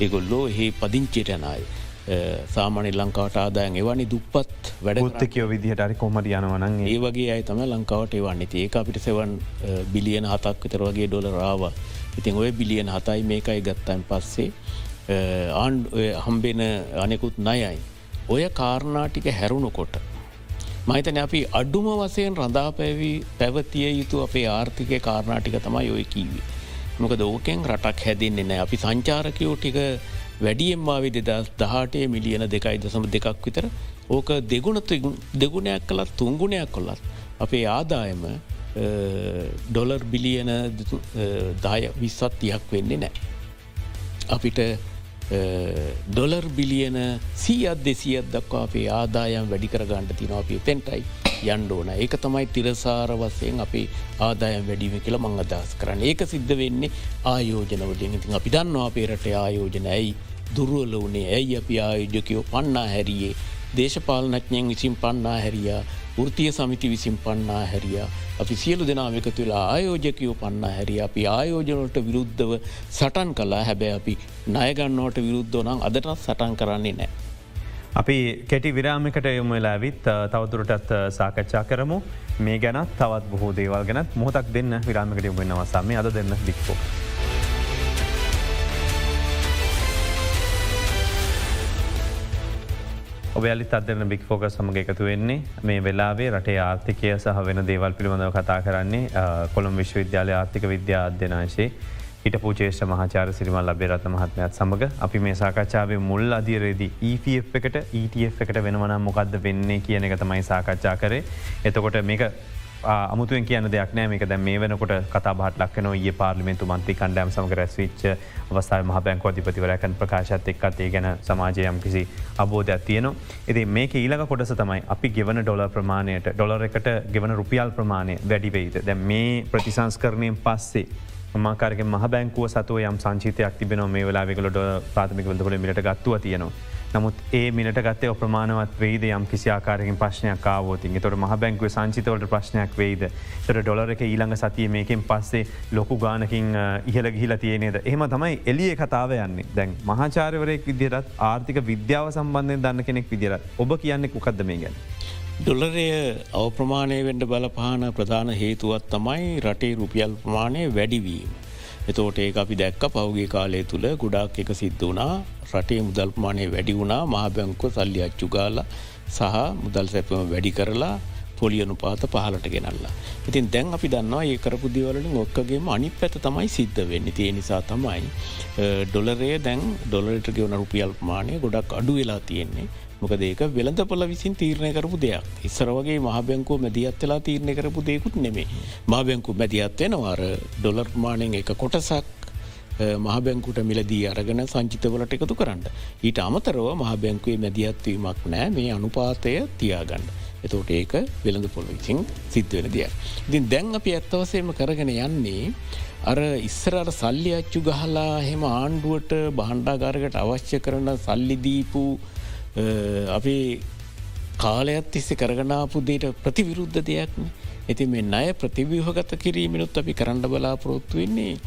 ඒගොල්ලෝ එහි පදිංචිට යනයි. සාමානය ලංකාවට ආදායන් එවනි දුප්පත් වැඩත්තකයෝ විදිහට අරි කොමට යනවන ඒ වගේ අයි තම ලංකාවට එවන්නේ ඒක අපිට සෙවන් බිලියන හතක් විතර වගේ ඩොල රාව ඉතින් ඔය බිලියන හතයි මේකයි ගත්තයින් පස්සේ ආන් හම්බෙන අනෙකුත් නයයි. ඔය කාරණාටික හැරුණු කොට. මහිතන අපි අඩුම වසයෙන් රඳා පැවී පැවතිය යුතු අපේ ආර්ථිකය කාරණාටික තමයි ඔය කීවී. මොක දෝකෙන් රටක් හැදින්නේ නෑ අපි සංචාරකයෝ ටික වැඩියෙන් මාවි දෙදස් දහටේ මිලියන දෙකයි දසම දෙකක් විතර ඕක දෙගුණ දෙගුණයක් කළත් තුංගුණයක් කොල්ලත් අපේ ආදායම ඩොලර් බිලියන දාය විස්සත් තියක් වෙන්නේ නෑ. අපිට ඩොලර් බිලියන සීයත් දෙසියත් දක්වා අපේ ආදායම් වැඩිකර ගණ්ඩ තින අපි තැන්ටයි යන්ඩෝන ඒක තමයි තිරසාර වසයෙන් අපි ආදායම් වැඩීම කියල මං අදස් කරන්න. ඒක සිද්ධ වෙන්නේ ආයෝජනවලින් ඉතින් අපි දන්නවා අපේරට ආයෝජන ඇයි දුරුවල වනේ ඇයි අපි ආයෝජකයෝ පන්නා හැරියේ? දේශපාලනඥයෙන් විසින් පන්නා හැරියා ෘතිය සමිති විසින් පන්නා හැරියා අපි සියලු දෙනාම එකතු වෙලා ආයෝජකයෝ පන්නා හැරිය අපි ආයෝජනට විරුද්ධව සටන් කලා හැබැ අපි නයගන්නවට විරුද්ධ නම් අදටත් සටන් කරන්නේ නෑ. අපි කෙටි විරාමිකට යොම වෙලා විත් තවතුරටත් සාකච්ඡා කරමු මේ ගැනත් තවත් බොහෝ දේවල් ගැනත් මොහොතක් දෙන්න විරාමිකට යොමෙන්න්නවසාම අද දෙන්න දික්පෝ. ඔබයාලි අදරන බික් ෆෝක සමග එකතු වෙන්නේ. මේ වෙලාවේ රටේ ආර්ථිකය සහ වෙන දේවල් පිළිබඳව කතා කරන්නේ කොළම් විශ්වවිද්‍යාලය ආර්ථික විද්‍යා අධ්‍යනාශේ හිට පූචේෂ්ට මහාචාර සිරිමල් ලබේරත්න මහත්මයත් සමඟ අපි මේ සාකච්ඡාවේ මුල් අධීරේදී EPF එකට ETF එකට වෙනවනම් මොකක්ද වෙන්නේ කියන එක තමයි සාකච්ඡා කරේ. එතකොට මේක අමුතුවෙන් කියන දෙයක් නෑ මේක දැ මේ වෙනකොට කතා බහට ලක්න ඒ පාර්ලිමෙන්තු මන්ති කණ්ඩෑම් සමග රැස්විච්ච අවස්ථාව මහ බැංකව අධිපතිවරයකන් ප්‍රකාශත් එක්කත් ඒ ගැන සමාජයම් කිසි අබෝධයක් තියනවා. එති මේක ඊළඟ කොටස තමයි අපි ගෙවන ඩොල ප්‍රමාණයට ඩොලර එකට ගෙවන රුපියල් ප්‍රමාණය වැඩිවෙයිද. දැ මේ ප්‍රතිසංස්කරණයෙන් පස්සේ මාකාරක මහ බැංකුව සතුව යම් සංචිතයක් තිබෙන මේ වෙලා වෙකලට ප්‍රාථමික වලට මිට ගත්තුව තියෙනවා. නමුත් ඒ මිට ගත්තය ප්‍රමාණවත් වේද යම් කිසි ආකාරකින් ප්‍රශ්නයක් කාවෝතින් තොට මහ බැංකුව සංචිතවලට ප්‍රශ්නයක් වේද තොට ඩොලර එක ඊළඟ සතිය මේකින් පස්සේ ලොකු ගානකින් ඉහල ගිහිල තියනේද? එහම තමයි එලිය කතාව යන්නේ. දැන් මහාචාරවරයෙක් විදිරත් ආර්ථික විද්‍යාව සම්බන්ධය දන්න කෙනෙක් විදිරත් ඔබ කියන්නේ කුකක්ද මේ ගැන. ඩොලරය අවප්‍රමාණය වෙන්ඩ බලපාන ප්‍රධාන හේතුවත් තමයි රටේ රුපියල් ප්‍රමාණය වැඩිවීම. එතෝට ඒ අපි දැක්ක පෞගේ කාලය තුළ ගොඩක් එක සිද්ධ වනා රටේ මුදල්පමානය වැඩි වුණා. මහබැංකව සල්ලි අච්චු ගාල සහ මුදල් සැපම වැඩි කරලා පොලියනු පාත පහලට ගෙනල්ලා. ඉතින් දැන් අපි දන්නවා ඒ කරපු දිවලින් ඔක්කගේම අනි පැත තමයි සිද්ධ වෙන්න. තිය නිසා තමයි ඩොලරය දැන් ඩොලට ගෙවන රුපියල් මානය ගොඩක් අඩු වෙලා තියෙන්නේ. මොක ඒක වෙළඳ පොල විසින් තීරණය කරපු දෙයක් ඉස්සර වගේ මහබැංකෝ මැදිහත් වෙලා තීරණය කරපු දෙයකුත් නෙමේ මහබැංකු මැදිහත් වෙනවාර ඩොලර් මානෙන් එක කොටසක් මහබැංකුට මිලදී අරගෙන සංචිතවලට එකතු කරන්න. ඊට අමතරව මහබැංකුවේ මැදිහත්වීමක් නෑ මේ අනුපාතය තියාගන්න. එතෝට ඒක වෙළඳ පොල්විසින් සිද්ධ වෙන දෙයක්. ඉතින් දැන් අපි ඇත්තවසේම කරගෙන යන්නේ අර ඉස්සරට සල්ලි අච්චු ගහලා හෙම ආණ්ඩුවට බහන්්ඩාගාරකට අවශ්‍ය කරන සල්ලිදීපු අපි කාලයත් තිස්සේ කරගනාපු දේට ප්‍රතිවිරුද්ධ දෙයක්න. ඇති මේ අය ප්‍රතිවිහගත කිරීමනුත් අපි කරන්න බලාපොරොත්තු වෙන්නේ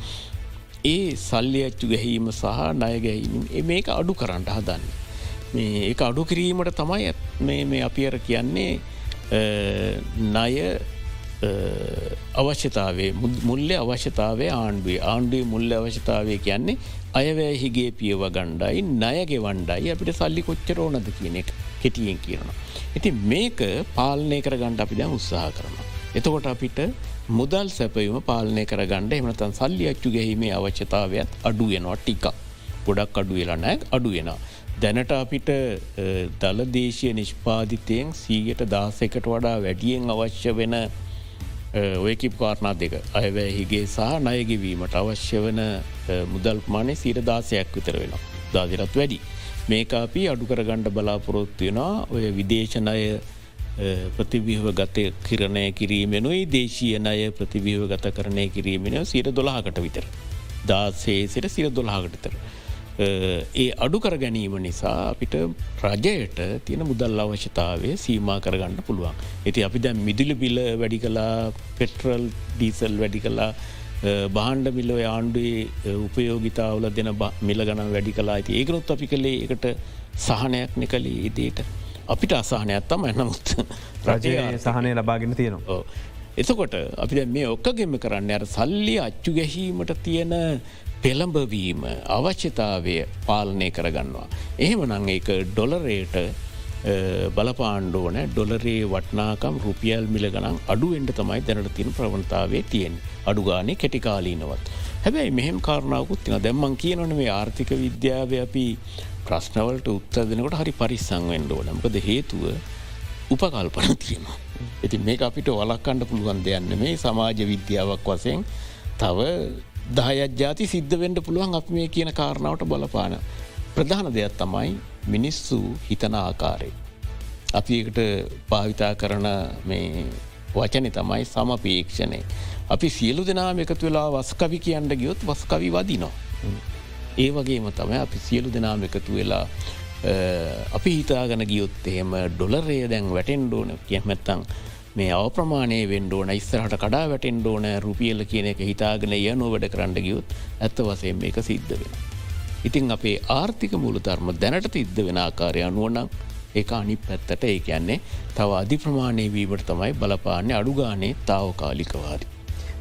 ඒ සල්ලි අච්චු ගැහීම සහ ණය ගැහීම මේක අඩු කරන්නට හදන්න. මේ ඒ අඩු කිරීමට තමයි මේ අපි අර කියන්නේ ණය අවශ්‍යතාවේ මුල්ල අවශ්‍යතාවේ ආණ්ඩුවේ ආණ්ඩුවේ මුල්ල අවශ්‍යතාවය කියන්නේ අයවැහිගේ පියව ගණ්ඩයි ණයගෙ වණ්ඩයි අපිට සල්ලි කොච්චර ඕනද කියන එක කෙටියෙන් කියනවා. ඉති මේක පාලනය කර ගණ්ඩ අපි දැන් උත්සාහ කරනවා. එතකොට අපිට මුදල් සැපයම පාලනය කර ගණඩ එමනතන් සල්ලි අච්චු ගැහීමේ අවශ්‍යතාවයක් අඩුවෙනවා ටික ගොඩක් අඩු වෙලා නෑ අඩුවෙන. දැනට අපිට දලදේශය නිෂ්පාධිතයෙන් සීයට දාසකට වඩා වැඩියෙන් අවශ්‍ය වෙන ඔයකිප් කාරණා දෙක අයවැහිගේ සහ නයගෙවීමට අවශ්‍ය වන මුදල් මානය සීර දාසයක් විතර වෙන දාදිරත් වැඩි. මේක අපි අඩු කරගණ්ඩ බලාපොරොත්තුවෙනවා ඔය විදේශනය ප්‍රතිවිහව ගත කිරණය කිරීමෙනුයි දේශීය අය ප්‍රතිවිහව ගත කරණය කිරීමෙන සිර දොලාහකට විතර. දාසේ සිට සිර දොලාහකටතර. ඒ අඩු කර ගැනීම නිසා අපිට රජයට තියෙන මුදල් අවශ්‍යතාවය සීමා කරගන්න පුළුවන්. ඇති අපි දැන් මිදිලි බිල වැඩි කලා පෙට්‍රල් ඩීසල් වැඩි කලා බාණ්ඩ මිල්ලෝ ආණ්ඩුවේ උපයෝගිතාවල දෙන මිල ගනම් වැඩි කලා ඇති ඒකනොත් අපි කළේ එකට සහනයක් නිකලේ ඒදේට අපිට අසාහනයක් තම එනමුත් රජය සහනය ලබාගෙන තියෙනවා. එතකොට අපි මේ ඔක්කගෙම කරන්න අර සල්ලි අච්චු ගැහීමට තියෙන පෙළඹවීම අවශ්‍යතාවය පාලනය කරගන්නවා. එහෙම නං ඒක ඩොලරේට බලපාණ්ඩෝන ඩොලරේ වටනාකම් රුපියල් මිල ගනන් අඩුවෙන්ට තමයි දැනට තින ප්‍රවණතාවේ තියෙන් අඩුගානේ කෙටිකාලීනවත්. හැබැයි මෙහෙම කාරණාවකුත් තින දැම්මන් කියනන මේ ආර්ථික විද්‍යාව අපි ප්‍රශ්නවලට උත්තර දෙනකොට හරි පරිස්සංවෙන්ඩෝ නම්කද හේතුව උපකල්පන තියෙනවා. ඉති මේ අපිට වලක්කණ්ඩ පුළුවන් දෙයන්න මේ සමාජ විද්‍යාවක් වසයෙන් තව දහයත් ජාති සිද්ධ වෙන්ඩ පුළුවන් අප මේ කියන කාරණාවට බලපාන. ප්‍රධාන දෙයක් තමයි මිනිස්සු හිතන ආකාරය. අපිකට භාවිතා කරන මේ වචනය තමයි සමපේක්ෂණය. අපි සියලු දෙනාම එකතු වෙලා වස්කවි කියන්න ගියොත් වස්කවි වදිනවා. ඒ වගේම තමයි අපි සියලු දෙනාම එකතු වෙලා අපි හිතාගන ගියොත් එහෙම ඩොලරය දැන් වැටෙන්ඩෝන කියමැත්තං මේ අවප්‍රමාණය වෙන්ඩෝන ඉස්සරහට කඩා වැටෙන්ඩෝන රුපියල කියන එක හිතාගෙන යනෝ වැඩ කරන්න ගියොත් ඇත්ත වසයෙන් මේක සිද්ධ වෙන. ඉතින් අපේ ආර්ථික මුළුතරම දැනට තිද්ද වෙන ආකාරය අනුවනම් ඒ අනි පැත්තට ඒ කියන්නේ තව අධි ප්‍රමාණය වීමට තමයි බලපාන්නේ අඩුගානේ තාවකාලිකවාදී.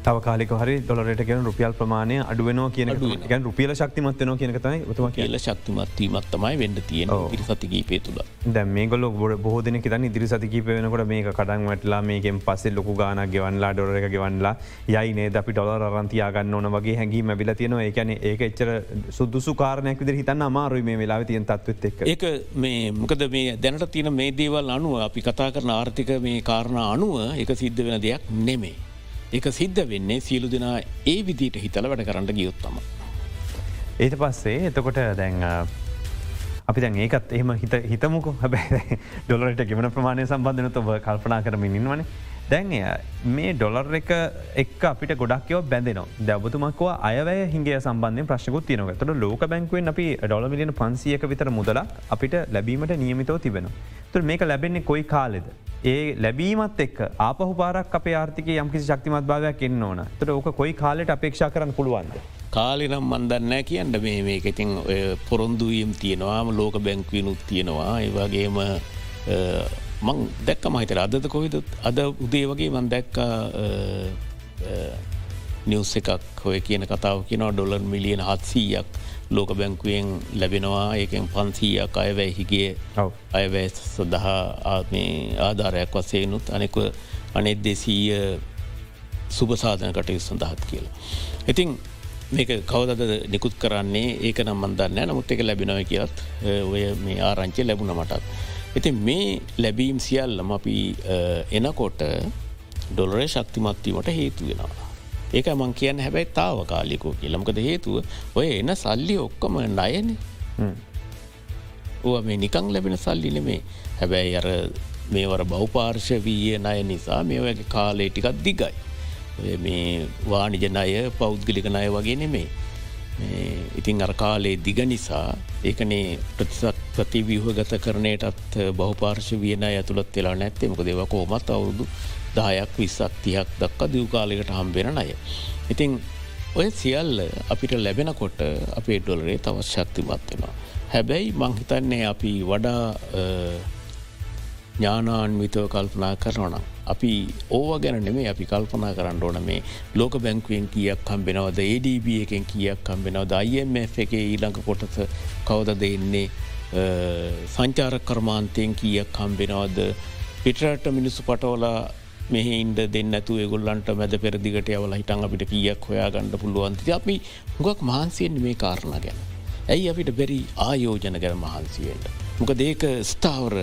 තව කාලික හරි ොලට කියෙන රුපියල් ප්‍රමාණය අඩුවනෝ කියන ගැන් රුපියල ශක්තිමත්වන කියනකතයි තුම කියල ශක්තිමත්වීමත් තමයි වෙන්න තියෙන ඉරි සතිකීපේ තුළ දැ මේ ගොල බොඩ බෝධන තන ඉදිරි සතිකීප වෙනකොට මේක කඩන් වැටලා මේකෙන් පස්සේ ලොකු ගාන ගෙවන්ලා ඩොර එක ගෙවන්ලා යයිනේ අපි ඩොල රන්තියාගන්න ඕන වගේ හැඟීම බිල තියෙනවා. ඒකන ඒක එච්චර සුදුසු කාරණයක් විදර හිතන්න අමාරුයි මේ වෙලා තියන් තත්වත් එක් ඒක මේ මොකද මේ දැනට තියෙන මේ දේවල් අනුව අපි කතා කරන ආර්ථික මේ කාරණ අනුව එක සිද්ධ වෙන දෙයක් නෙමේ. එක සිද්ධ වෙන්නේ සියලු දෙනා ඒ විදිට හිතල වැඩ කරන්න ගියොත්තම. ඒට පස්සේ එතකොට දැන් අපි දැන් ඒකත් එහෙම හිත හිතමුක හැබැ ඩොලට ගෙවන ප්‍රමාණය සම්බන්ධනත ඔබ කල්පනා කරමින් ඉන්නවනේ දැන්ය මේ ඩොලර් එක එක් අපිට ගොඩක්යව බැඳනවා දැබතුමක්ව අයවැය හිගේ සම්බන්ධය ප්‍රශ්කුත් තියනක තොට ලෝක බැංකුවෙන් අපි ඩොල මිලියන පන්සියක විතර මුදලක් අපිට ලැබීමට නියමිතව තිබෙන. තුර මේක ලැබෙන්නේ කොයි කාලෙද. ඒ ලැබීමත් එක් ආපහු පාරක් අප ආර්ථික යම්කිසි ශක්තිමත් භාවයක් එන්න ඕන තොට ඕක කොයි කාලෙට අපේක්ෂා කරන්න පුළුවන්ද. කාලිනම් මන්දන්නෑ කියන්න මේ මේක ඉතින් පොරොන්දුවීම් තියෙනවාම ලෝක බැංක්වීනුත් තියෙනවා ඒවාගේම මං දැක්ක මහිතර අදද කොයිද අද උදේ වගේ මන් දැක්ක නිවස් එකක් හොය කියන කතාව කියනවා ඩොලර් මිලියන හත්සීයක් ලෝක බැංකුවෙන් ලැබෙනවා. ඒකෙන් පන්සීයක් අයවැයි හිගේ අයවැ සඳහා ආධාරයක් වසයනුත් අනෙක අනෙත් දෙසීය සුභසාධන කටයු සඳහත් කියලා. ඉතිං මේක කවදද නිකුත් කරන්නේ? ඒක නම් මන්දන්න නමුත් එක ලැබෙනව කියත් ඔය මේ ආරංචි ලැබුණ මටත්. ඉති මේ ලැබීම් සියල්ලම අපි එනකොට ඩොලරේ ශක්තිමත්වීමට හේතු වෙනවා. ඒක මං කියන්න හැබැයි තාව කාලිකෝ කියලමකද හේතුව ඔය එන සල්ලි ඔක්කොම නයන මේ නිකං ලැබෙන සල්ලි නෙමේ හැබැයි අර මේවර බෞපාර්ශ වීය නය නිසා මේවගේ කාලේ ටිකත් දිගයි. මේ වානිජ නය පෞද්ගලික නය වගේ නෙමේ. ඉතින් අර කාලේ දිග නිසා ඒකනේ ප්‍රතිසත් ප්‍රතිවීහ ගත කරනයටත් බහපාර්ශ වියන ඇතුළත් වෙලා නැත්තේ මොක දෙව කෝමත් අවුරුදු දායක් විස්සක් තියක් දක්ක දියවකාලෙකට හම්බෙන අය. ඉතිං ඔය සියල්ල අපිට ලැබෙනකොට අපේ ඩොලරේ තවත් ශක්තිමත් වෙනවා. හැබැයි මංහිතන්නේ අපි වඩා ඥානාන්විතව කල්පනා කරනනම්. අපි ඕව ගැන නෙමේ අපි කල්පනා කරන්න ඕන මේ ලෝක බැංකුවෙන් කියක් කම්බෙනවද ADB එකෙන් කියක් කම්බෙනවද IMF එක ඊළඟ කොටස කවද දෙන්නේ සංචාර කර්මාන්තයෙන් කියක් කම්බෙනවද පිටරට මිනිස්සු පටවලා මෙහින්ද දෙන්නතු ගොල්ලන්ට මැද පෙරදිගට යවල හිටන් අපිට කියක් හොයා ගණඩ පුළුවන්ති අපි හුගක් මහන්සියෙන් මේ කාරණ ගැන. ඇයි අපිට බැරි ආයෝජන ගැන මහන්සියට. මොක දේක ස්ථාවර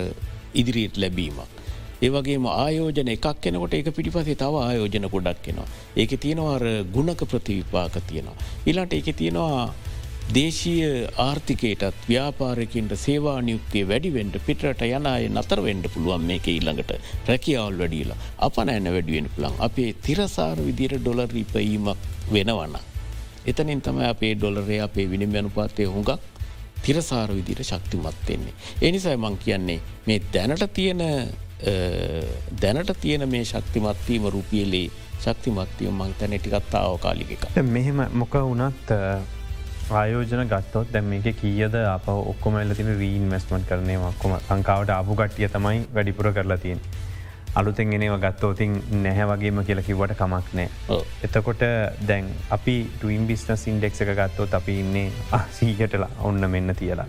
ඉදිරියට ලැබීමක්. ඒවගේම ආයෝජන එකක් කෙනකොට ඒක පිටිපසේ තව ආයෝජන ගොඩක් කෙනවා. ඒක තියෙනවාර ගුණක ප්‍රතිවිපාක තියෙනවා. ඉලාට ඒක තියෙනවා දේශීය ආර්ථිකයටත් ව්‍යාපාරකින්ට සේවා නියුක්තිය වැඩිවෙන්ට පිටට යනය නතරවෙන්ඩ පුළුවන් මේක ඊළඟට රැකියවල් වැඩියලා අප නෑන වැඩුවෙන් පුළන් අපේ තිරසාර විදිර ඩොලරීපීමක් වෙනවන්න. එතනින් තම අපේ ඩොලරේ අපේ විනිම අනුපාතය හුඟක් තිරසාර විදිර ශක්තිමත්වෙන්නේ. එනිසයි මං කියන්නේ මේ දැනට තියෙන දැනට තියෙන මේ ශක්තිමත්වීම රුපියලේ ශක්තිමත්වය මං තැන ටිකත්තාව කාලික එක. මෙහෙම මොක වනත් ආයෝජන ගත්තොත් දැම් මේක කියද අප ඔක්කොම එල තින රීන් මස්මට කරනය ඔක්කොම ලංකාවට ආපු ගට්ටිය තමයි වැඩිපුර කරලා තියෙන්. අලුතෙන් එනව ගත්තෝතින් නැහැ වගේම කියල කිවට කමක් නෑ. එතකොට දැන් අපි ටීම් බිස්නස් ඉන්ඩෙක් එක ගත්තොත් අපි ඉන්නේ සීහටලා ඔන්න මෙන්න තියලා.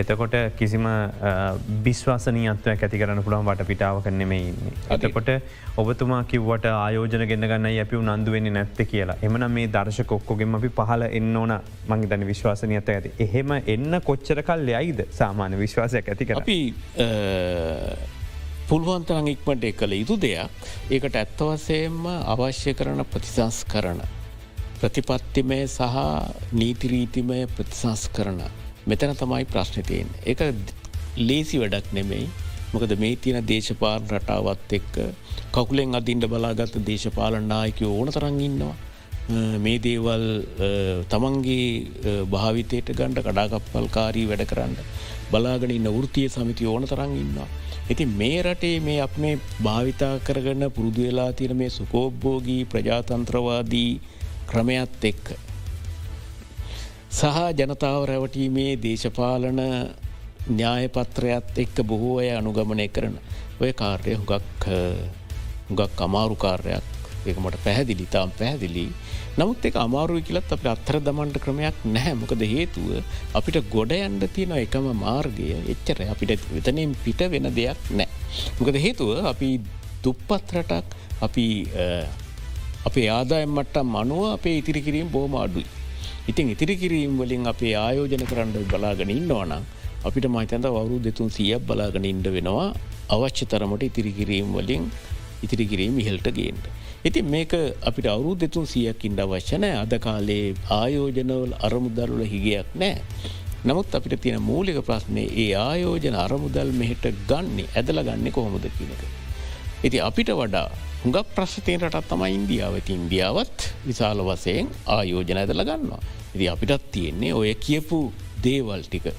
එතකොට කිසිම බිශ්වාසනීයත්වයක් ඇති කරන පුළුවන් වට පිටාව කරනෙම ඉන්නේ. එතකොට ඔබතුමා කිව්වට ආයෝජන ගෙන්න්න ගන්න අපි උනන්දුවෙන්නේ නැත්ත කියලා. එමන මේ දර්ශ කොක්කොගෙම අපි පහල එන්න ඕන. මංහිතන විශ්වාසනයත ඇති. එහෙම එන්න කොච්චර කල් යයිද? සාමාන්‍ය විශ්වාසයක් ඇති කර පුළුවන්තරං ඉක්මට කළ යුතු දෙයක් ඒකට ඇත්තවසයෙන්ම අවශ්‍ය කරන ප්‍රතිසංස් කරන. ප්‍රතිපත්තිමය සහ නීතිරීතිමය ප්‍රතිසංස් කරන. මෙතන තමයි ප්‍රශ්නතියෙන්. එක ලේසි වැඩක් නෙමෙයි මොකද මේ තියෙන දේශපාල රටාවත් එක්ක කකුලෙන් අදින්ට බලාගත්ත දේශපාලනායක ඕන තරන් ඉන්නවා. මේ දේවල් තමන්ගේ භාවිතයට ගණ්ඩ කඩාකප්පල්කාරී වැඩ කරන්න බලාගෙන ඉන්න වෘතිය සමිති ඕන තරන් ඉන්නවා. ඉති මේ රටේ මේ අප මේ භාවිතා කරගන්න පුරුදු වෙලා තියෙන මේ සුකෝබ්බෝගී ප්‍රජාතන්ත්‍රවාදී ක්‍රමයත් එක්ක. සහ ජනතාව රැවටීමේ දේශපාලන න්‍යායපත්‍රයත් එක්ක බොහෝ අය අනුගමනය කරන ඔය කාර්ය හුගක් හුගක් අමාරු කාර්යක් ඒක මට පැහැදිලි තාම් පැහැදිලි නමුත් එක අමාරුව කියලත් අප අත්තර දමන්ට ක්‍රමයක් නැහැ මොකද හේතුව අපිට ගොඩ යන්ඩ තියෙන එකම මාර්ගය එච්චර අපිට වෙතනෙන් පිට වෙන දෙයක් නෑ. මොකද හේතුව අපි දුප්පත් රටක් අපි අපේ ආදායම් මට්ටම් මනුව අපේ ඉතිරි කිරීම බෝම අඩුයි. ඉතින් ඉතිරි කිරීම් වලින් අපේ ආයෝජන කරන්න බලාගෙන ඉන්නවනම් අපිට මහිතන්ද වරු දෙතුන් සියක් බලාගෙන ඉන්ඩ වෙනවා අවශ්‍ය තරමට ඉතිරිකිරීම් වලින් ඉතිරිකිරීම ඉහල්ට ගේන්ට. ඉතින් මේක අපිට අවුරු දෙතුන් සියක් ඉන්ඩ අවශ්‍යනය අද කාලේ ආයෝජනවල අරමුදල්ල හිගයක් නෑ. නමුත් අපිට තියෙන මූලික ප්‍රශ්නය ඒ ආයෝජන අරමුදල් මෙහෙට ගන්නේ ඇදල ගන්න කොහොමද කියනක. ඉති අපිට වඩා හුඟක් ප්‍රශ්තයෙන් රටත් තම ඉන්දියාව ඇති ඉන්දියාවත් විශාල වසයෙන් ආයෝජන ඇදල ගන්නවා. ඉති අපිටත් තියෙන්නේ ඔය කියපු දේවල් ටික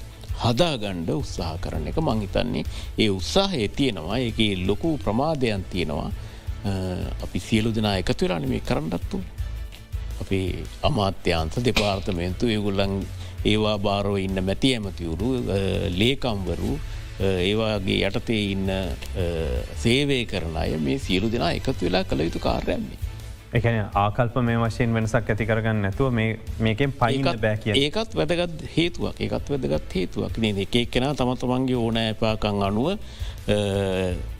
හදාගණ්ඩ උත්සාහ කරන එක මංහිතන්නේ ඒ උත්සාහය තියෙනවා එක ලොකු ප්‍රමාදයන් තියෙනවා අපි සියලු දෙනා එකතුරාන මේ කරන්නත්තු අපේ අමාත්‍යන්ත දෙපාර්තමේන්තු ඒගුල්ලන් ඒවා භාරෝ ඉන්න මැති ඇමතිවරු ලේකම්වරු ඒවාගේ යටතේ ඉන්න සේවය කරන අය මේ සියලු දෙනා එකතු වෙලා කළ යුතු කාර්යන්නේ. එකන ආකල්ප මේ වශයෙන් වෙනසක් ඇති කරගන්න නැතුව මේකෙන් පයිකත් බෑ කිය ඒකත් වැදගත් හේතුවක්. ඒකත් වැදගත් හේතුවක්. නේ එකක් කෙන තම තමන්ගේ ඕන ඇපාකං අනුව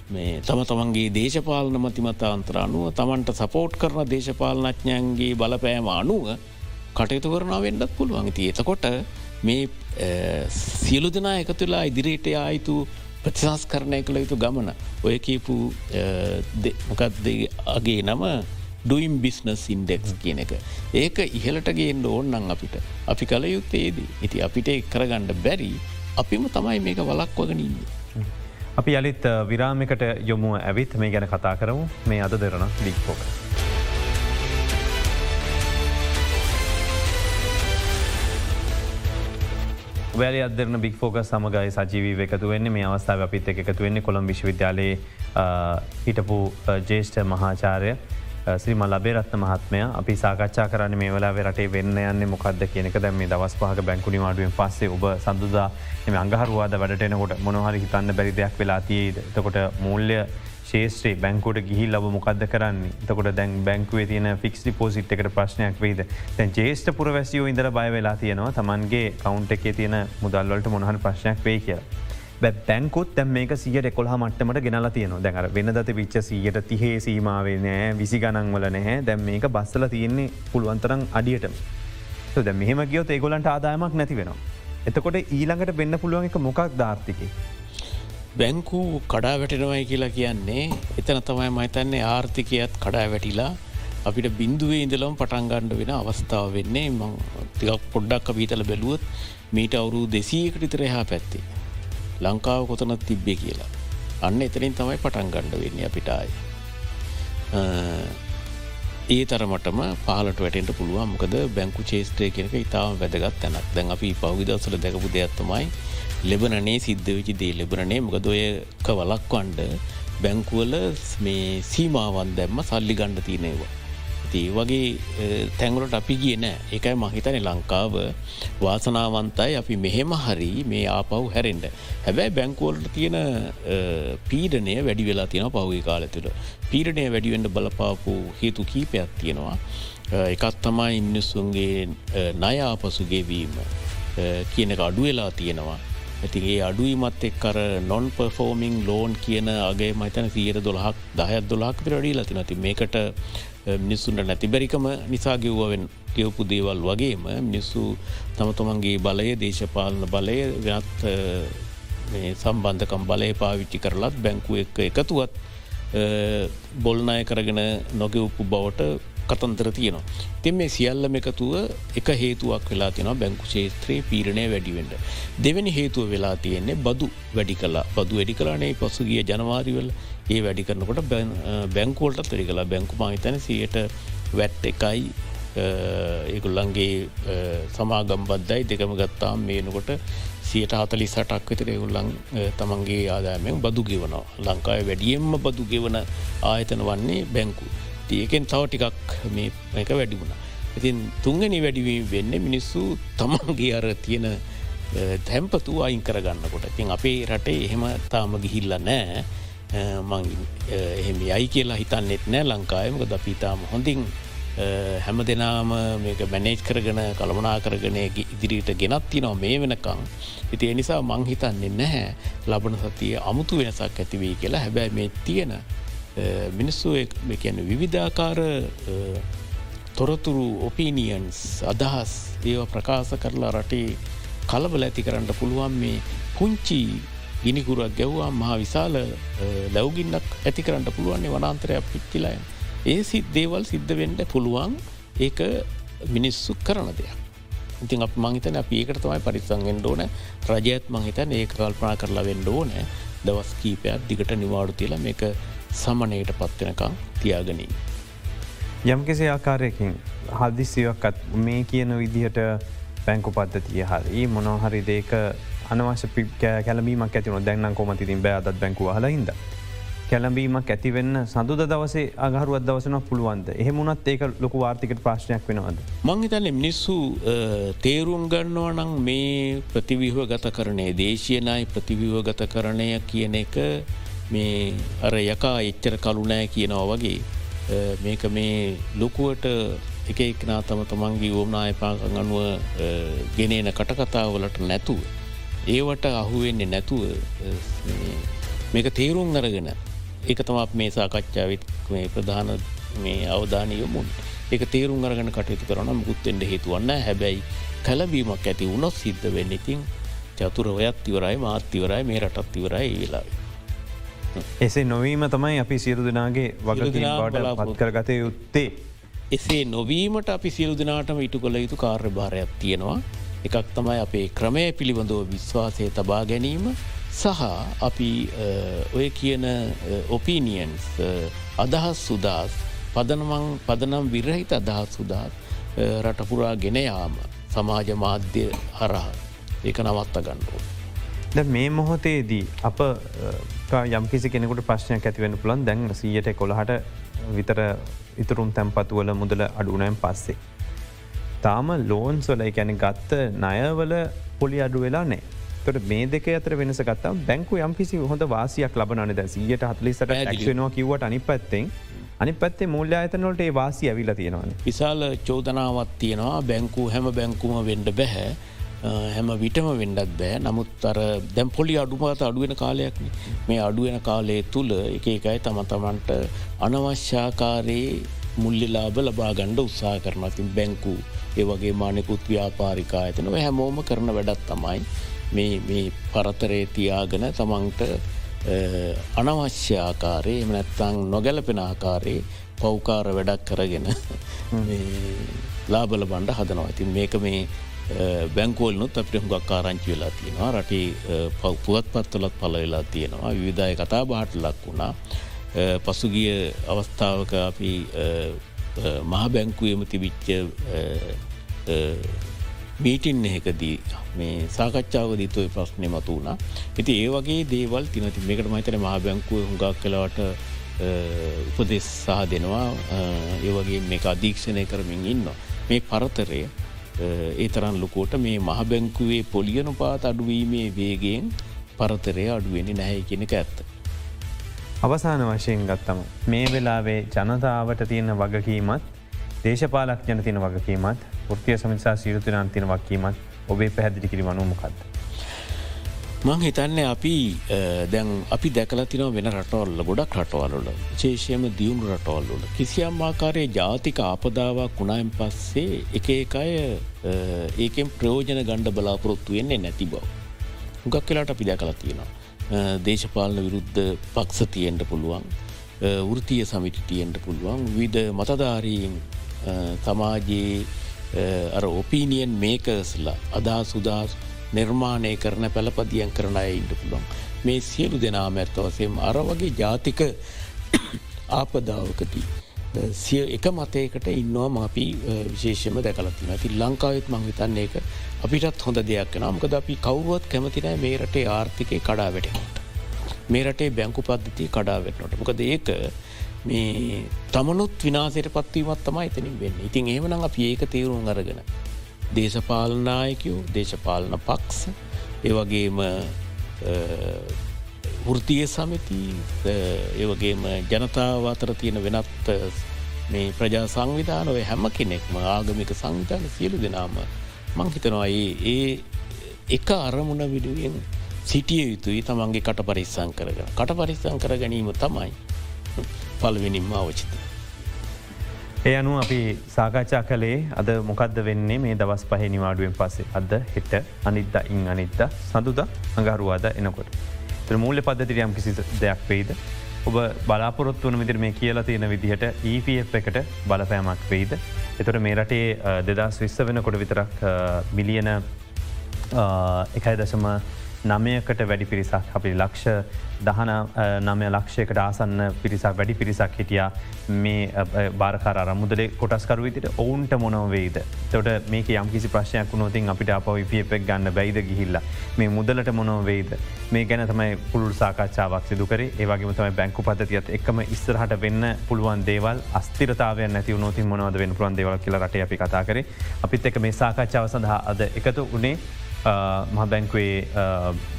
මේ තම තමන්ගේ දේශපාලන මතිමතා අන්තර අනුව තමන්ට සපෝට් කරන දේශපාලනඥයන්ගේ බලපෑම අනුව කටයුතු කරනා වෙන්නත් පුළුවන් ති එතකොට මේ සියලු දෙනා එකතුලා ඉදිරියට ආයුතු ප්‍රතිසංස් කරණය කළ යුතු ගමන ඔය කියපු මොකක්දගේ අගේ නම ඩුයිම් බිස්නස් ඉන්ඩෙක්ස් කියන එක. ඒක ඉහලටගේෙන්ට ඕන්නන් අපිට. අපි කළ යුත්තේදී. ඉති අපිට කරගණ්ඩ බැරි අපිම තමයි මේක වලක් වගනින්න. අපි අලිත් විරාමිකට යොමු ඇවිත් මේ ගැන කතා කරමු මේ අද දෙරන ලික්පෝක. වැල අදරන බික් ෆෝක සමගයි සජීවී එකතු වෙන්නේ මේ අවස්ථාව අපිත් එකතු වෙන්නේ කොළම් විශ්වවිද්‍යාලයේ හිටපු ජේෂ්ඨ මහාචාරය ශ්‍රීම ලබේරත්න මහත්මය අපි සාකච්ඡා කරන්න මේ වෙලා රටේ වෙන්න යන්න මොකක්ද කියනක දැම මේ දවස් පහක බැංකුණි මාඩුවෙන් පස්සේ ඔබ සඳුදා එම අඟහරුවාද වැඩටෙනකොට මොනහරි හිතන්න බැරි දෙයක් වෙලාතියේද එතකොට මූල්‍ය ශේෂත්‍රේ බැංකුවට ගිහි ලබ මොකක්ද කරන්න? තකොට දැන් බැංකුවේ තියෙන ෆික්ස් ඩිපෝසිට් එකට ප්‍රශ්නයක් වේද තැන් ජේෂ්ට පුරවැසියෝ ඉදර බය වෙලා තියෙනවා. තමන්ගේ කවුන්ට එකේ තියෙන මුදල්වලට මොහන් ප්‍රශ්නයක් වේ කියලා. බැංකුත් දැම් මේක සියට කොල්හ මට්ටමට ගෙනල තියන දැඟර වෙනදත විච්ච සියට තිහේ සීමාවේ නෑ විසි ගණන්වල නැහැ දැම් මේක බස්සල තියෙන්නේ පුළුවන්තරන් අඩියටම ද මෙහම ගියොත් ඒගොලන්ට ආදායමක් නැති වෙනවා. එතකොට ඊළඟට වෙන්න පුළුවන් එක මොකක් ධාර්ථිකය. බැංකු කඩා වැටෙනවයි කියලා කියන්නේ එතන තමයි මහිතන්නේ ආර්ථිකයත් කඩා වැටිලා අපිට බින්දුවේ ඉඳලම් පටන්ගණ්ඩ වෙන අවස්ථාව වෙන්නේ මං තිකක් පොඩ්ඩක් අපීතල බැලුවොත් මීට අවුරු දෙසීකට ඉතරහා පැත්තේ. ලංකාව කොතනත් තිබ්බේ කියලා. අන්න එතරින් තමයි පටන් ගණ්ඩ වෙන්න අපිටාය. ඒ තරමටම පාලට වැටෙන්ට පුළුවන් මොකද බැංකු චේස්ත්‍රය කෙනක ඉතාම වැදගත් තැනක් දැන් අපි පෞවිදසල දැකපු දෙයක්ත්තමයි ලෙබනනේ සිද්ධ විචි දේ ලෙබනනේ මොකදොයක වලක්වන්ඩ බැංකුවල මේ සීමාවන් දැම්ම සල්ලි ගණ්ඩ තියනෙවා. ඒ වගේ තැංගලට අපි කියන එකයි මහිතන ලංකාව වාසනාවන්තයි. අපි මෙහෙම හරි මේ ආපව් හැරෙන්ට හැබැයි බැංකෝල්ට තියෙන පීඩනය වැඩි වෙලා තියෙන පහුගේ කාල තුළ. පීඩනය වැඩිවෙන්ට බලපාපු හේතු කීපයක් තියෙනවා. එකත් තමා ඉන්නස්සුන්ගේ නය ආපසුගේවීම කියන එක අඩු වෙලා තියෙනවා. ඇතිගේ අඩුවීමත් එක් කර නොන් පර්ෆෝමිං ලෝන් කියන අගේ මතන සීර දොලහක් දහත් දොලාක් ඩී ලති නති මේකට මිනිස්සුන්ට නැතිබැරිකම නිසා ගව්වෙන් කියවපු දේවල් වගේම මිනිස්සු තමතොමන්ගේ බලය දේශපාලන බලය වෙනත් සම්බන්ධකම් බලය පාවිච්චි කරලත් බැංකුව එක එකතුවත් බොල්නාය කරගෙන නොගෙවපු බවට කතන්තර තියනවා. තින් මේ සියල්ලම එකතුව එක හේතුවක් වෙලා තියෙන බැංකු ශේත්‍රයේ පීරණය වැඩිවෙන්ට. දෙවැනි හේතුව වෙලා තියෙන්නේ බදු වැඩි කලා බදු වැඩි කලානේ පසුගිය ජනවාරිවල ඒ වැඩි කරනකොට බැංකුවලට තෙරි කලා බැංකු මහිතන සියට වැට් එකයි ඒගුල්ලන්ගේ සමාගම්බද්දයි දෙකම ගත්තාම් මේනකොට සියට හතලි සටක් විතර ඒගුල්ලන් තමන්ගේ ආදායමෙන් බදු ගෙවනවා ලංකාය වැඩියෙන්ම බදු ගෙවන ආයතන වන්නේ බැංකු. තියකෙන් තව ටිකක් මේ එක වැඩි වුණ. ඉතින් තුංගනි වැඩිවීම වෙන්න මිනිස්සු තමන්ගේ අර තියෙන තැම්පතු අයින් කරගන්නකොට තින් අපේ රටේ එහෙම තාම ගිහිල්ල නෑ Eh, eh, එහෙම යයි කියලා හිතන්නෙත් නෑ ලංකායමක ද පිතාම හොඳින් eh, හැම දෙනාම මේක මැනේජ් කරගෙන කළමනා කරගෙන ඉදිරිට ගෙනත් තිනවා මේ වෙනකං. ඉති එනිසා මංහිතන්නේ නැහැ ලබන සතිය අමුතු වෙනසක් ඇතිවී කියලා හැබැයි මේ තියෙන මිනිස්සු කියන විවිධාකාර තොරතුරු ඔපීනියන්ස් අදහස් ඒව ප්‍රකාශ කරලා රටේ කලබල ඇති කරන්න පුළුවන් මේ පුංචි ගිනිකුරක් ගැව්වා මහා විශාල ලැවගින්නක් ඇති කරන්න පුළුවන්න්නේ වනාන්තරයක් පිච්චිලය. ඒ සිත් දේවල් සිද්ධ වෙන්ඩ පුළුවන් ඒක මිනිස්සු කරන දෙයක්. ඉතින් අප මංහිතන අප ඒකට තමයි පරිසංගෙන්ට ඕන රජයත් මංහිතන් ඒ කල්පනා කරලා වෙන්ඩ ඕන දවස් කීපයක් දිගට නිවාඩු තිලා මේක සමනයට පත්වෙනකං තියාගනී. යම් කෙසේ ආකාරයකින් හදිසියක්කත් මේ කියන විදිහට පැංකු පද්ධතිය හරි මොනොහරි දේක අනවශ පි කැලීමක් ඇතිවන දැන්නම් කොමතිතින් බෑදත් බැංකුව හලහිද. කැලඹීමක් ඇතිවෙන්න සඳුද දවසේ අගහරුවත් දවසන පුළුවන්ද එහෙමුණත් ඒක ලොකු වාර්තිකට ප්‍රශ්නයක් වෙනවද. මංහිතන්න මිනිස්සු තේරුම් ගන්නවා නම් මේ ප්‍රතිවිහව ගත කරනේ දේශයනයි ප්‍රතිවිව ගත කරණය කියන එක මේ අර යකා එච්චර කලුනෑ කියනවා වගේ මේක මේ ලොකුවට එක එක්නා තම තමන්ගේ ඕමනායපාකං අනුව ගෙනන කටකතාවලට නැතුව. ඒවට අහුවෙන්නේ නැතුව මේක තේරුම් අරගෙන එක තමත් මේ සාකච්ඡාවත් මේ ප්‍රධාන මේ අවධානයමුන් එක තේරුම් අරගෙන කටයුතු කරන මුකුත්තෙන්ට හේතුවන්න හැබැයි කැලබීමක් ඇති උනොත් සිද්ධ වෙන්න ඉතින් චතුරවයත් ඉවරයි මාත්තිවරයි මේ රටත් ඉවරයි ඒලායි. එසේ නොවීම තමයි අපි සියලු දෙනාගේ වගට පත් කරගත යුත්තේ. එසේ නොවීමට අපි සියලු දෙනාටම ඉටු කළ යුතු කාර්ය භාරයක් තියෙනවා. එකක් තමයි අපේ ක්‍රමය පිළිබඳව විශ්වාසය තබා ගැනීම සහ අපි ඔය කියන ඔපීනියන්ස් අදහස් සුදාස් පදනමං පදනම් විරහිත අදහස් සුදාත් රටපුරා ගෙනයාම සමාජ මාධ්‍ය හරහා ඒක නවත්ත ගණ්ඩුව. ද මේ මොහොතේදී අප යම්කිසි කෙනෙකුට ප්‍රශ්නයක් ඇතිවෙන පුළන් දැන් සීයට කොළහට විතර ඉතුරුම් තැන්පතුවල මුදල අඩුනයන් පස්සේ. තාම ලෝන්ස්වල එකැන ගත්ත ණයවල පොලි අඩු වෙලා නෑ. තොට මේ දෙක අතර වෙනස ගත්තා බැංකු යම්කිසි හොඳ වාසියක් ලබනද සියට හත්ලිසට ක්ෂනවා කිවට අනි පැත්තෙන්. අනි පැත්තේ මුල්්‍ය අතනොට ඒ වාසි ඇවිල තියෙනවන. විශාල චෝදනාවත් තියෙනවා. බැංකු හැම බැංකුම වෙන්ඩ බැහැ. හැම විටම වෙන්ඩත් බෑ නමුත් අර දැම් පොලි අඩුමත අඩුවෙන කාලයක් මේ අඩුවෙන කාලය තුළ එක එකයි තම තමන්ට අනවශ්‍යාකාරයේ මුල්ලිලාබ ලබා ගණ්ඩ උත්සා කරනතින් බැංකු ඒ වගේ මානෙකුත් ව්‍යාපාරිකා ඇතනව හැමෝම කරන වැඩත් තමයි මේ පරතරේ තියාගෙන තමන්ට අනවශ්‍යාකාරයේ එම නැත්තං නොගැලපෙන ආකාරයේ පෞකාර වැඩක් කරගෙන ලාබල බණ්ඩ හදනවා. ඉතින් මේක මේ බැංකෝල්නුත් අපට හුඟක් ආරංචි වෙලා තියෙනවා. රටේ පුවත් පත්වලත් පල වෙලා තියෙනවා. විවිධය කතා බාට ලක් වුණා. පසුගිය අවස්ථාවක අපි මහ බැංකුවම තිබිච්ච මීටින් එහෙකදී මේ සාකච්ඡාව දීතුව ප්‍රශ්නය මතු වුණා ඇති ඒ වගේ දේවල් තිනති මේකට මහිතන මහ බැංකුව හුඟක් කලාවට උපදෙස් සහ දෙනවා. ඒ වගේ මේ අධීක්ෂණය කරමින් ඉන්න මේ පරතරය ඒ තරන් ලොකෝට මේ මහ බැංකුවේ පොලියනු පාත් අඩුවීමේ වේගෙන් පරතරය අඩුවෙනි නැහැ කෙනෙක ඇත්ත. අවසාන වශයෙන් ගත්තම මේ වෙලාවේ ජනතාවට තියෙන වගකීමත් දේශපාලක් ජන තින වගකීමත් ෘතිය සමිසා සිරුතුනන් තින වක්කීමත් ඔබේ පැහැදිලි කිරි වනු මොකක්ද. මං හිතන්නේ අපි අ, දැන් අපි දැකලා තිනව වෙන රටවල්ල ගොඩක් රටවල්ල චේෂයම දියුණු රටවල්ලල කිසියම් ආකාරයේ ජාතික ආපදාවක් වුණායන් පස්සේ එක එකය ඒකෙන් ප්‍රයෝජන ගණ්ඩ බලාපොරොත්තු වෙන්නේ නැති බව. හුගක් කියලාට අපි දැකලා තියෙනවා. අ, දේශපාලන විරුද්ධ පක්ෂ තියෙන්ට පුළුවන් අ, වෘතිය සමිටි තියෙන්ට පුළුවන් විද මතධාරීන් අ, සමාජයේ අ, අර ඔපීනියන් මේකස්ලා අදා සුදස් නිර්මාණය කරන පැළපදියන් කරන අය ඉන්න පුළුවන්. මේ සියලු දෙනාම ඇත්ත වසයම අර වගේ ජාතික *coughs* ආපදාවකදී. සිය එක මතයකට ඉන්නවා මාපි විශේෂම දැකලතින ති ලංකාවත් මංහිතන්නේ එක අපිටත් හොඳ දෙයක් න මකද අපි කවුරුවත් කැමතිනෑ මේ රටේ ආර්ථිකය කඩා වැටෙනට. මේ රටේ බැංකු පද්ධති කඩා වැටනොට මොකද ඒක මේ තමනුත් විනාසයට පත්වීමත් තමයි එතනින් වෙන්න ඉතින් ඒමනං අප ඒක තේරුම් අරගෙන. දේශපාලනායකයෝ දේශපාලන පක්ෂ ඒවගේම වෘතිය සමිති ඒවගේම ජනතාව අතර තියෙන වෙනත් මේ ප්‍රජා සංවිධාන ඔය හැම කෙනෙක්ම ආගමික සංවිධාන සියලු දෙනාම මංහිතනවා ඒ එක අරමුණ විඩුවෙන් සිටිය යුතුයි තමන්ගේ කට පරිස්සං කරගන කට පරිස්සං කර ගැනීම තමයි පල්වෙනින්ම අවචිත. ඒ අනු අපි සාකච්ඡා කළේ අද මොකක්ද වෙන්නේ මේ දවස් පහ නිවාඩුවෙන් පස්සේ අද හෙට අනිද්ද ඉං අනිද්ද සඳුද අඟරුවාද එනකොට. මූල්‍ය පද්ධතිට යම් කිසි දෙයක් වෙයිද. ඔබ බලාපොරොත් වන විදිර මේ කියලා තියෙන විදිහට EPF එකට බලපෑමක් වෙයිද. එතොට මේ රටේ දෙදස් විස්ස වෙනකොට විතරක් මිලියන එකයි දශම නමයකට වැඩි පිරිසක්. අපි ලක්ෂ දහන නමය ලක්ෂයකට ආසන්න පිරිසක් වැඩි පිරිසක් හිටිය. මේ බාරකාර අරමුදලේ කොටස්කරු විදිට ඔවුන්ට මොනොවේද. තොට මේක යම් කිසි ප්‍රශ්යක් වුණොතින් අපිට අප විපියපෙක් ගන්න බැයිද ගිහිල්ල? මේ මුදලට මොනොවේද මේ ගැන තමයි පුළුල් සාකච්ඡාවක් සිදුකර ඒවගේ තමයි බැංකු පදතියත් එකම ඉස්තරහට වෙන්න පුළුවන් දේවල් අස්තිරතාවය නැති වනොති මොනවද වෙන පුළන් දේවල් කියල රට අපි කතා කරේ. අපිත් එක මේ සාකච්ඡාව සඳහා අද එකතු උනේ මහ බැංකුවේ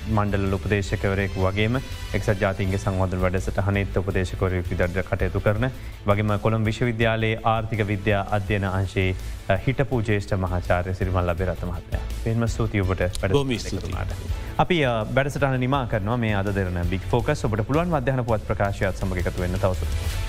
මණ්ඩල උපදේශකවරයෙක් වගේම එක් ජාතින්ගේ සංවධ වැඩසට හනත් උපදේශකවරයක් විදර්ද කටයුතු කරන වගේම කොළම් විශ්වවිද්‍යාලයේ ආර්ථික විද්‍යා අධ්‍යයන අංශයේ හිටපු ජේෂ්ට මහාචාරය සිරිමල් ලබෙරත මහත්ය පෙන්ම ස්තුතියඔබට වැඩ අපි බැඩසටන නිමා කරනවා. මේ අද දෙරන බික් ෆෝකස් ඔබට පුළුවන් අධ්‍යයන පුවත් ප්‍රකාශයත් සමගකතු වෙන්න තවසු.